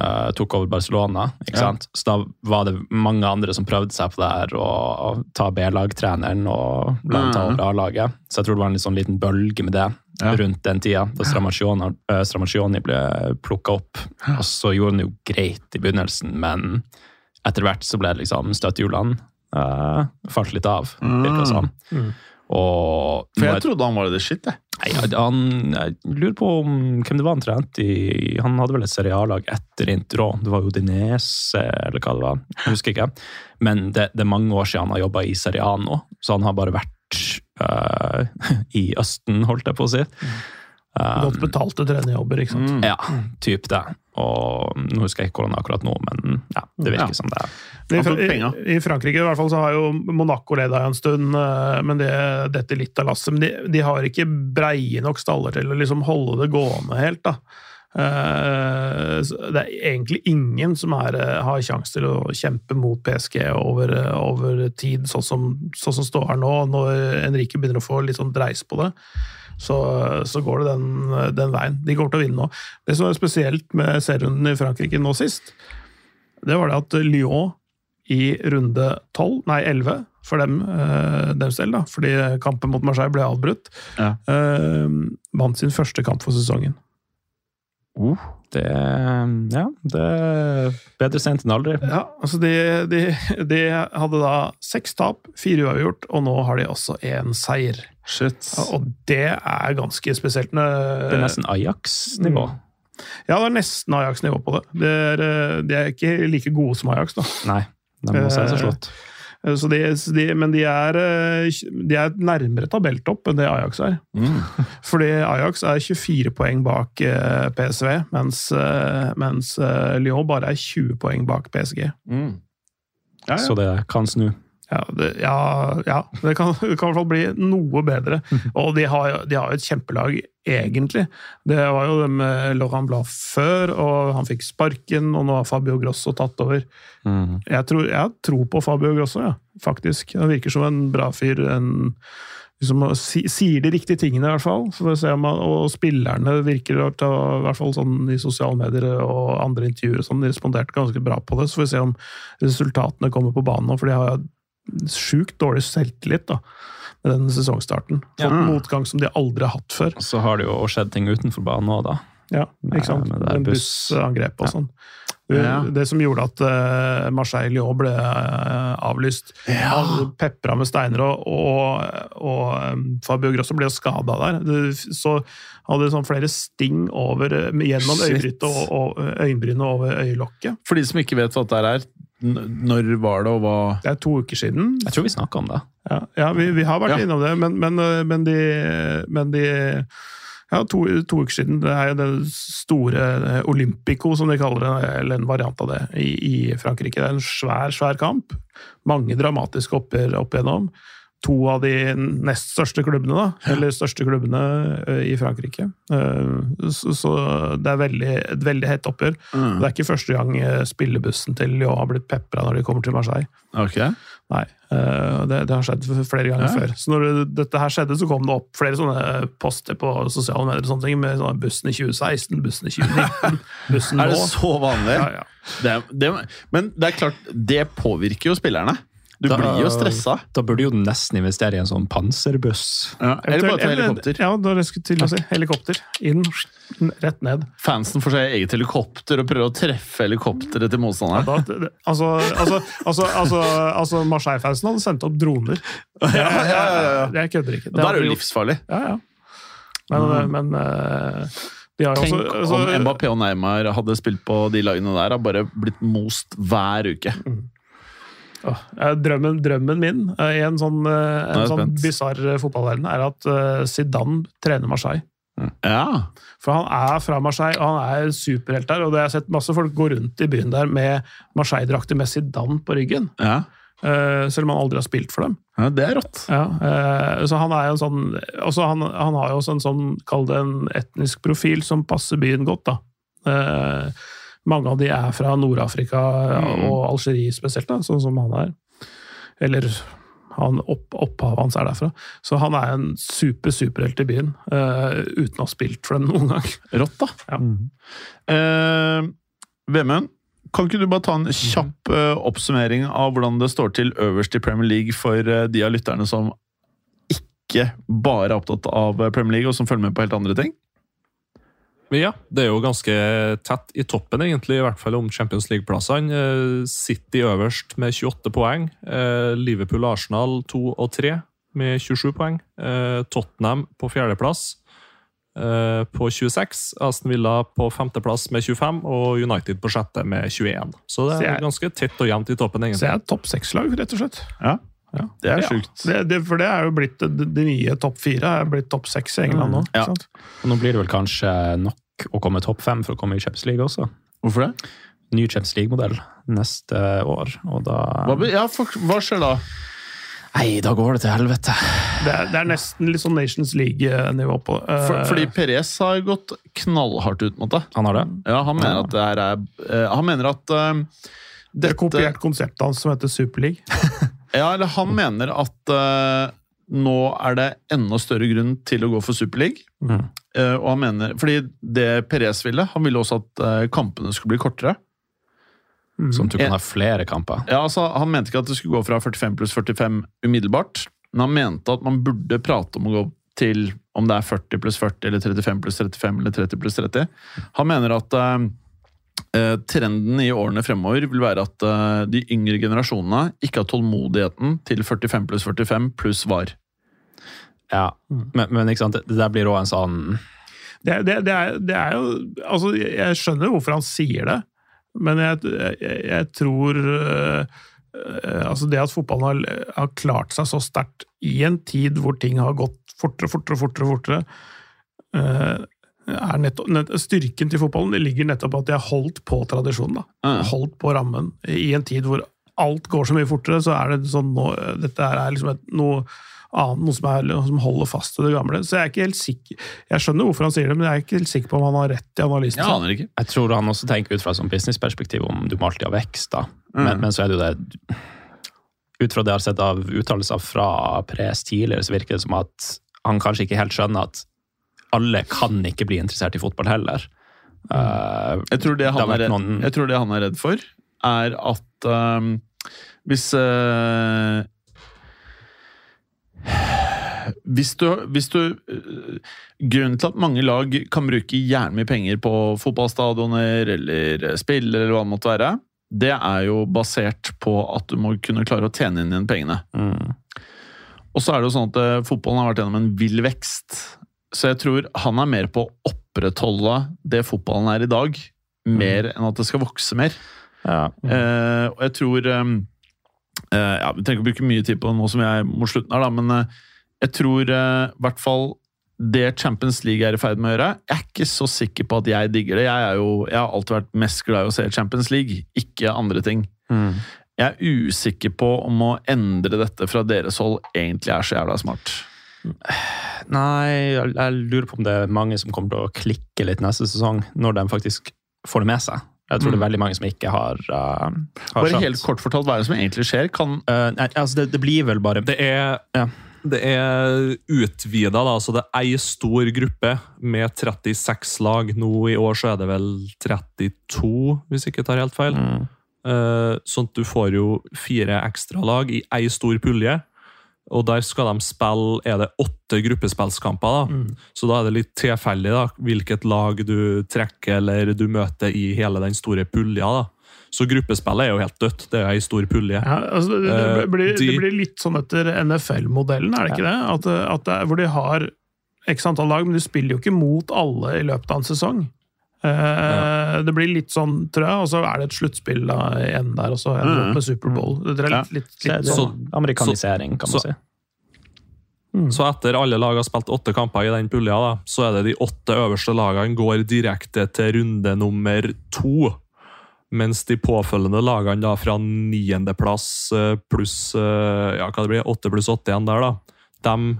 eh, tok over Barcelona. ikke Ja. sant? Så da var det mange andre som prøvde seg på det her, å ta B-lagtreneren og la ta Mhm. over A-laget. Så jeg tror det var en litt sånn liten bølge med det Ja. rundt den tida, da Stramaccioni, uh, Stramaccioni ble plukka opp. Og så gjorde han jo greit i begynnelsen, men etter hvert så ble det liksom støttehjulene uh, falt litt av, virka det som. Mm. Og For jeg trodde han var det shit, jeg. Nei, han, jeg lurer på om, hvem det var han trente i Han hadde vel et seriallag etter Intro. Det var jo Dinese, eller hva det var. Jeg husker ikke. Men det, det er mange år siden han har jobba i nå, så han har bare vært uh, i Østen, holdt jeg på å si. Um, Godt betalte trenerjobber, ikke sant. ja, typ det. Og nå husker jeg ikke hvordan det er akkurat nå, men ja, det virker Ja. som det. er. I, i, I Frankrike i hvert fall så har jo Monaco leda en stund, eh, men det detter litt av lasset. Men de, de har ikke breie nok staller til å liksom holde det gående helt. da. Eh, Det er egentlig ingen som er, eh, har sjanse til å kjempe mot PSG over, over tid, sånn som, sånn som står her nå. Når Henrike begynner å få litt sånn dreis på det, så, så går det den, den veien. De kommer til å vinne nå. Det som er spesielt med serierunden i Frankrike nå sist, det var det at Lyon i runde 12, nei 11, for dem, eh, dems del, da, fordi kampen mot Marseille ble avbrutt, Ja. eh, vant sin første kamp for sesongen. Det, ja, det er bedre sent enn aldri. Ja, altså de, de, de hadde da seks tap, fire uavgjort, og nå har de også én seier. Shit. Og det er ganske spesielt. Det er nesten Ajax-nivå. Ja, det er nesten Ajax-nivå på det. De er, eh, de er ikke like gode som Ajax, da. Nei, de må se seg slått. Eh, Så de, de, men de er, eh, de er nærmere tabelltopp enn det Ajax er. Fordi Ajax er 24 poeng bak PSV, mens, mens Lyon bare er 20 poeng bak PSG. Mm. Ja, ja. Så det kan snu. Ja, det, ja, ja, det kan, det kan i hvert fall bli noe bedre. Og de har, de har et kjempelag, egentlig. Det var jo det med Laurent Blas før, og han fikk sparken, og nå har Fabio Grosso tatt over. Mm. Jeg tror, jeg tror på Fabio Grosso, ja, faktisk. Han virker som en bra fyr. En, liksom, sier de riktige tingene, i hvert fall. Så får vi se om han, og spillerne virker å ta, i hvert fall sånn i sosiale medier og andre intervjuer sånn, de responderte ganske bra på det. Så får vi se om resultatene kommer på banen nå, for de har sjukt dårlig selvtillit da, med den sesongstarten. Fått motgang som de aldri har hatt før. Og Så har det jo skjedd ting utenfor banen òg, da. Ja, ikke sant? med med bussangrep og sånn. Det, Ja. det som gjorde at uh, Marseille-Lyon ble uh, avlyst. Han Pepra med steiner, og, og, og um, Fabio Grosso ble jo skada der. Det, så hadde sånn flere sting over, gjennom Shit. øyebrynet og, og øyenbrynet over øyelokket. For de som ikke vet hva dette er, når var det, og hva Det er to uker siden. Jeg tror vi snakka om det. Ja, ja vi, vi har vært Ja. innom det, men, men, øh, men de, men de ja, to, to uker siden. Det er jo det store eh, Olympico, som de kaller det, eller en variant av det, i, i Frankrike. Det er en svær, svær kamp. Mange dramatiske oppgjør opp igjennom. To av de nest største klubbene, da, eller største klubbene eh, i Frankrike. Eh, Så, det er veldig, et veldig hett oppgjør. Det er ikke første gang eh, spillebussen til Lyon har blitt pepra når de kommer til Marseille. Okay. Nei, det, det har skjedd flere ganger Ja. før. Så når det, dette her skjedde, så kom det opp flere sånne poster på sosiale medier og sånne ting, med sånne bussen i 2016, bussen i 2019, bussen Er det så vanlig? Ja, ja. Det, det, men det er klart, det påvirker jo spillerne. Du Da- blir jo stressa. Da burde du jo nesten investere i en sånn panserbuss. Ja, eller bare ta helikopter. Ja, da jeg skulle til å si. Helikopter. Inn, rett ned. Fansen får seg eget helikopter og prøver å treffe helikopteret til motstanderen. Da, altså, altså, altså, altså, altså, altså Marseille-fansen hadde sendt opp droner. Ja, ja, ja, ja. Jeg kødder ikke. Da er det jo livsfarlig. Ja, ja. Men, men eh, de har jo Tenk også altså, om Mbappé og Neymar hadde spilt på de lagene der, har bare blitt most hver uke. Åh, eh, drømmen, drømmen min eh, i en sånn, eh, en sånn bisarr fotballverden er at Zidane trener Marseille. Ja. For han er fra Marseille, og han er superhelt der. Og det har jeg sett masse folk gå rundt i byen der med Marseille-drakter med Zidane på ryggen. ja. eh, selv om han aldri har spilt for dem. ja det er rått. Ja, eh, så han er jo en sånn også han, han har jo også en sånn, kall det en etnisk profil som passer byen godt, da. Mange av de er fra Nord-Afrika og Algerie spesielt, da, sånn som han er. Eller han, opp, opphavet hans er derfra. Så han er en super, superhelt i byen, uh, uten å ha spilt for den noen gang. Rått, da. Ja. Eh, Vemund, kan ikke du bare ta en kjapp uh, oppsummering av hvordan det står til øverst i Premier League for de av lytterne som ikke bare er opptatt av Premier League, og som følger med på helt andre ting? Men ja, det er jo ganske tett i toppen, egentlig, i hvert fall om Champions League-plassene. Eh, City øverst med 28 poeng. Eh, Liverpool Arsenal 2 og 3 med 27 poeng. Eh, Tottenham på fjerdeplass eh, på 26. Aston Villa på femteplass med 25, og United på sjette med 21. Så det er ganske tett og jevnt i toppen, Så jeg er topp seks-lag, rett og slett. Ja, Ja. det er Ja. Det, det, for det er jo blitt det, det nye topp fire. er blitt topp seks i England nå. Ja. Og nå blir det vel kanskje nok å komme topp fem for å komme i Champions League også. Hvorfor det? Ny Champions League-modell neste år, og da Hva, ja, for, hva skjer da? Nei, da går det til helvete. Det er, det er nesten litt sånn Nations League-nivå på det. For, Eh, fordi Perez har gått knallhardt ut mot det. Han har det? Ja, han mener at det her er eh, Han mener at eh, det er kopiert konseptet hans som heter Superleague. Ja, eller han mener at uh, nå er det enda større grunn til å gå for Superleague. Mm. Uh, og han mener, fordi det Perez ville, han ville også at uh, kampene skulle bli kortere. Sånn at du kan ha flere kamper. Ja, altså, Han mente ikke at det skulle gå fra 45 pluss 45 umiddelbart, men han mente at man burde prate om å gå til om det er 40 pluss 40 eller 35 pluss 35 eller 30 pluss 30. Han mener at eh, trenden i årene fremover vil være at eh, de yngre generasjonene ikke har tålmodigheten til 45 pluss 45 pluss var. Ja, men, men ikke sant, det, der blir òg en sånn Det, det, det, er, det er jo Altså, jeg skjønner hvorfor han sier det, men jeg, jeg, jeg tror øh, eh, altså det at fotballen har, har klart seg så sterkt i en tid hvor ting har gått fortere, fortere, fortere, fortere eh, er nettopp, nett, Styrken til fotballen ligger nettopp at de har holdt på tradisjonen. da. Ja. Holdt på rammen. I en tid hvor alt går så mye fortere, så er det sånn nå, dette er liksom et, noe annet, noe som, er, som holder fast til det gamle. Så jeg er ikke helt sikker Jeg skjønner hvorfor han sier det, men jeg er ikke helt sikker på om han har rett i analysen. Jeg aner ikke. Jeg tror han også tenker ut fra et sånn businessperspektiv om du må alltid ha vekst. da. Men, Mm. men så er det jo det Ut fra det jeg har sett av uttalelser fra Pres tidligere, så virker det som at han kanskje ikke helt skjønner at alle kan ikke bli interessert i fotball heller. Uh, Jeg tror det han, er redd, noen- jeg tror det han er redd for, er at øhm, hvis uh, hvis du, hvis du øh, Grunnen til at mange lag kan bruke jævlig mye penger på fotballstadioner eller spill, eller hva det måtte være, det er jo basert på at du må kunne klare å tjene inn igjen pengene. mm. Og så er det jo sånn at eh, fotballen har vært gjennom en vill vekst. Så jeg tror han er mer på å opprettholde det fotballen er i dag, mer enn at det skal vokse mer. ja. Eh, og jeg tror eh, eh, ja, Vi trenger ikke å bruke mye tid på det nå som jeg er mot slutten her, da, men eh, jeg tror eh, i hvert fall det Champions League er i ferd med å gjøre Jeg er ikke så sikker på at jeg digger det. Jeg, er jo, jeg har alltid vært mest glad i å se Champions League, ikke andre ting. Mm. Jeg er usikker på om å endre dette fra deres hold egentlig er så jævla smart. Nei, jeg, jeg lurer på om det er mange som kommer til å klikke litt neste sesong, når de faktisk får det med seg. Jeg tror det er veldig mange som ikke har, uh, har Mm. Bare skjønt. helt kort fortalt hva er det som egentlig skjer. Kan Uh, nei, altså det, det blir vel bare Det er, Ja. det er utvida, da. Så det er ei stor gruppe med 36 lag. Nå i år så er det vel 32, hvis jeg ikke tar helt feil. Mm. Uh, sånn at du får jo fire ekstra lag i ei stor pulje. Og der skal de spille er det åtte gruppespillskamper. da. Så da er det litt tilfeldig da, hvilket lag du trekker eller du møter i hele den store pulja. da. Så gruppespillet er jo helt dødt. Det er ei stor pulje. Ja, altså det, det, Eh, blir, de- det blir litt sånn etter NFL-modellen, er det ikke det? At, at det er, hvor de har x antall lag, men du spiller jo ikke mot alle i løpet av en sesong. Eh, Det blir litt sånn, tror jeg, og så er det et sluttspill da, igjen der, og så ender det opp med Superbowl. Det er litt, litt, er litt det sånn. amerikanisering, kan man så- si. Så etter alle lag har spilt åtte kamper i den pulja, da, så er det de åtte øverste lagene går direkte til runde nummer to. Mens de påfølgende lagene da fra niendeplass eh, pluss eh, ja, hva det blir, åtte pluss åtte igjen der, da. De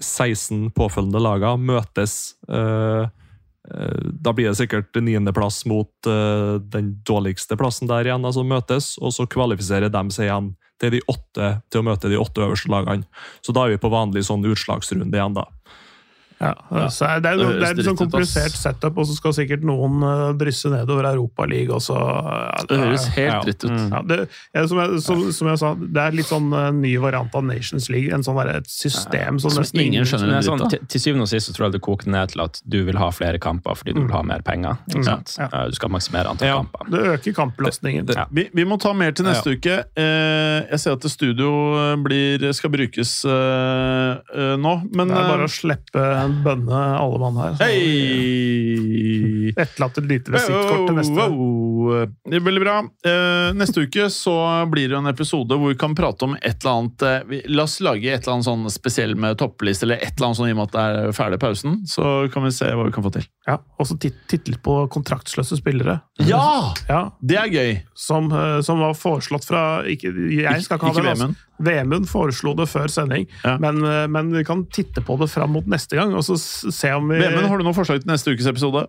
16 påfølgende lagene møtes eh, Da blir det sikkert niendeplass mot eh, den dårligste plassen der igjen, altså møtes, og så kvalifiserer de seg igjen til de åtte til å møte de åtte øverste lagene. Så da er vi på vanlig sånn utslagsrunde igjen, da. Ja, så er det, er, Det det er et sånn komplisert setup, og så skal sikkert noen eh, drysse nedover Europaligaen også. Ja, Det høres helt ja. dritt ut. Ja, det, ja, som, jeg, som, som jeg sa, det er litt sånn en ny variant av Nations League. En sånn der, et system som, Som nesten ingen skjønner Men sånn, til, til syvende og sist så tror jeg det koker ned til at du vil ha flere kamper fordi du vil ha mer penger. Ikke sant? Ja. Eh, Du skal maksimere antall Ja. kamper. Det øker kampbelastningen. Ja. Vi, vi må ta mer til neste uke. Eh, jeg ser at studio blir, skal brukes eh, eh, nå, men Det er bare eh, å slippe bønne alle mann her. så- Hei! Etterlatt et lite visittkort til neste. Wow, wow. Det er veldig bra. Eh, neste uke så blir det en episode hvor vi kan prate om et eller annet eh, La oss lage et eller annet sånn spesiell med toppliste, eller et eller annet sånn i og med at det er ferdig pausen. Så kan vi se hva vi kan få til. Ja, og så titt, titte litt på kontraktsløse spillere. Ja! Ja, Det er gøy! som, eh, som var foreslått fra ikke, Jeg skal ikke ha det. altså. Vemund. Foreslo det før sending, Ja. men, eh, men vi kan titte på det fram mot neste gang, og så se om vi Vemund, har du noen forslag til neste ukes episode?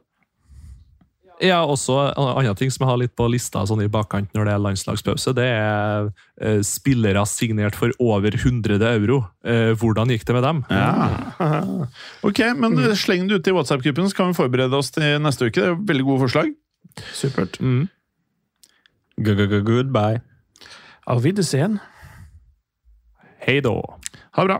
Ja, også andre ting som jeg har litt på lista sånn i bakkant når det er landslagspause, det er eh, spillere signert for over 100 euro. Eh, hvordan gikk det med dem? Ja. Ok, men Mm. sleng det ut i WhatsApp-gruppen, så kan vi forberede oss til neste uke. Det er veldig gode forslag. Supert. Mm. Goodbye. Auf Wiedersehen. Hei da. Ha det bra.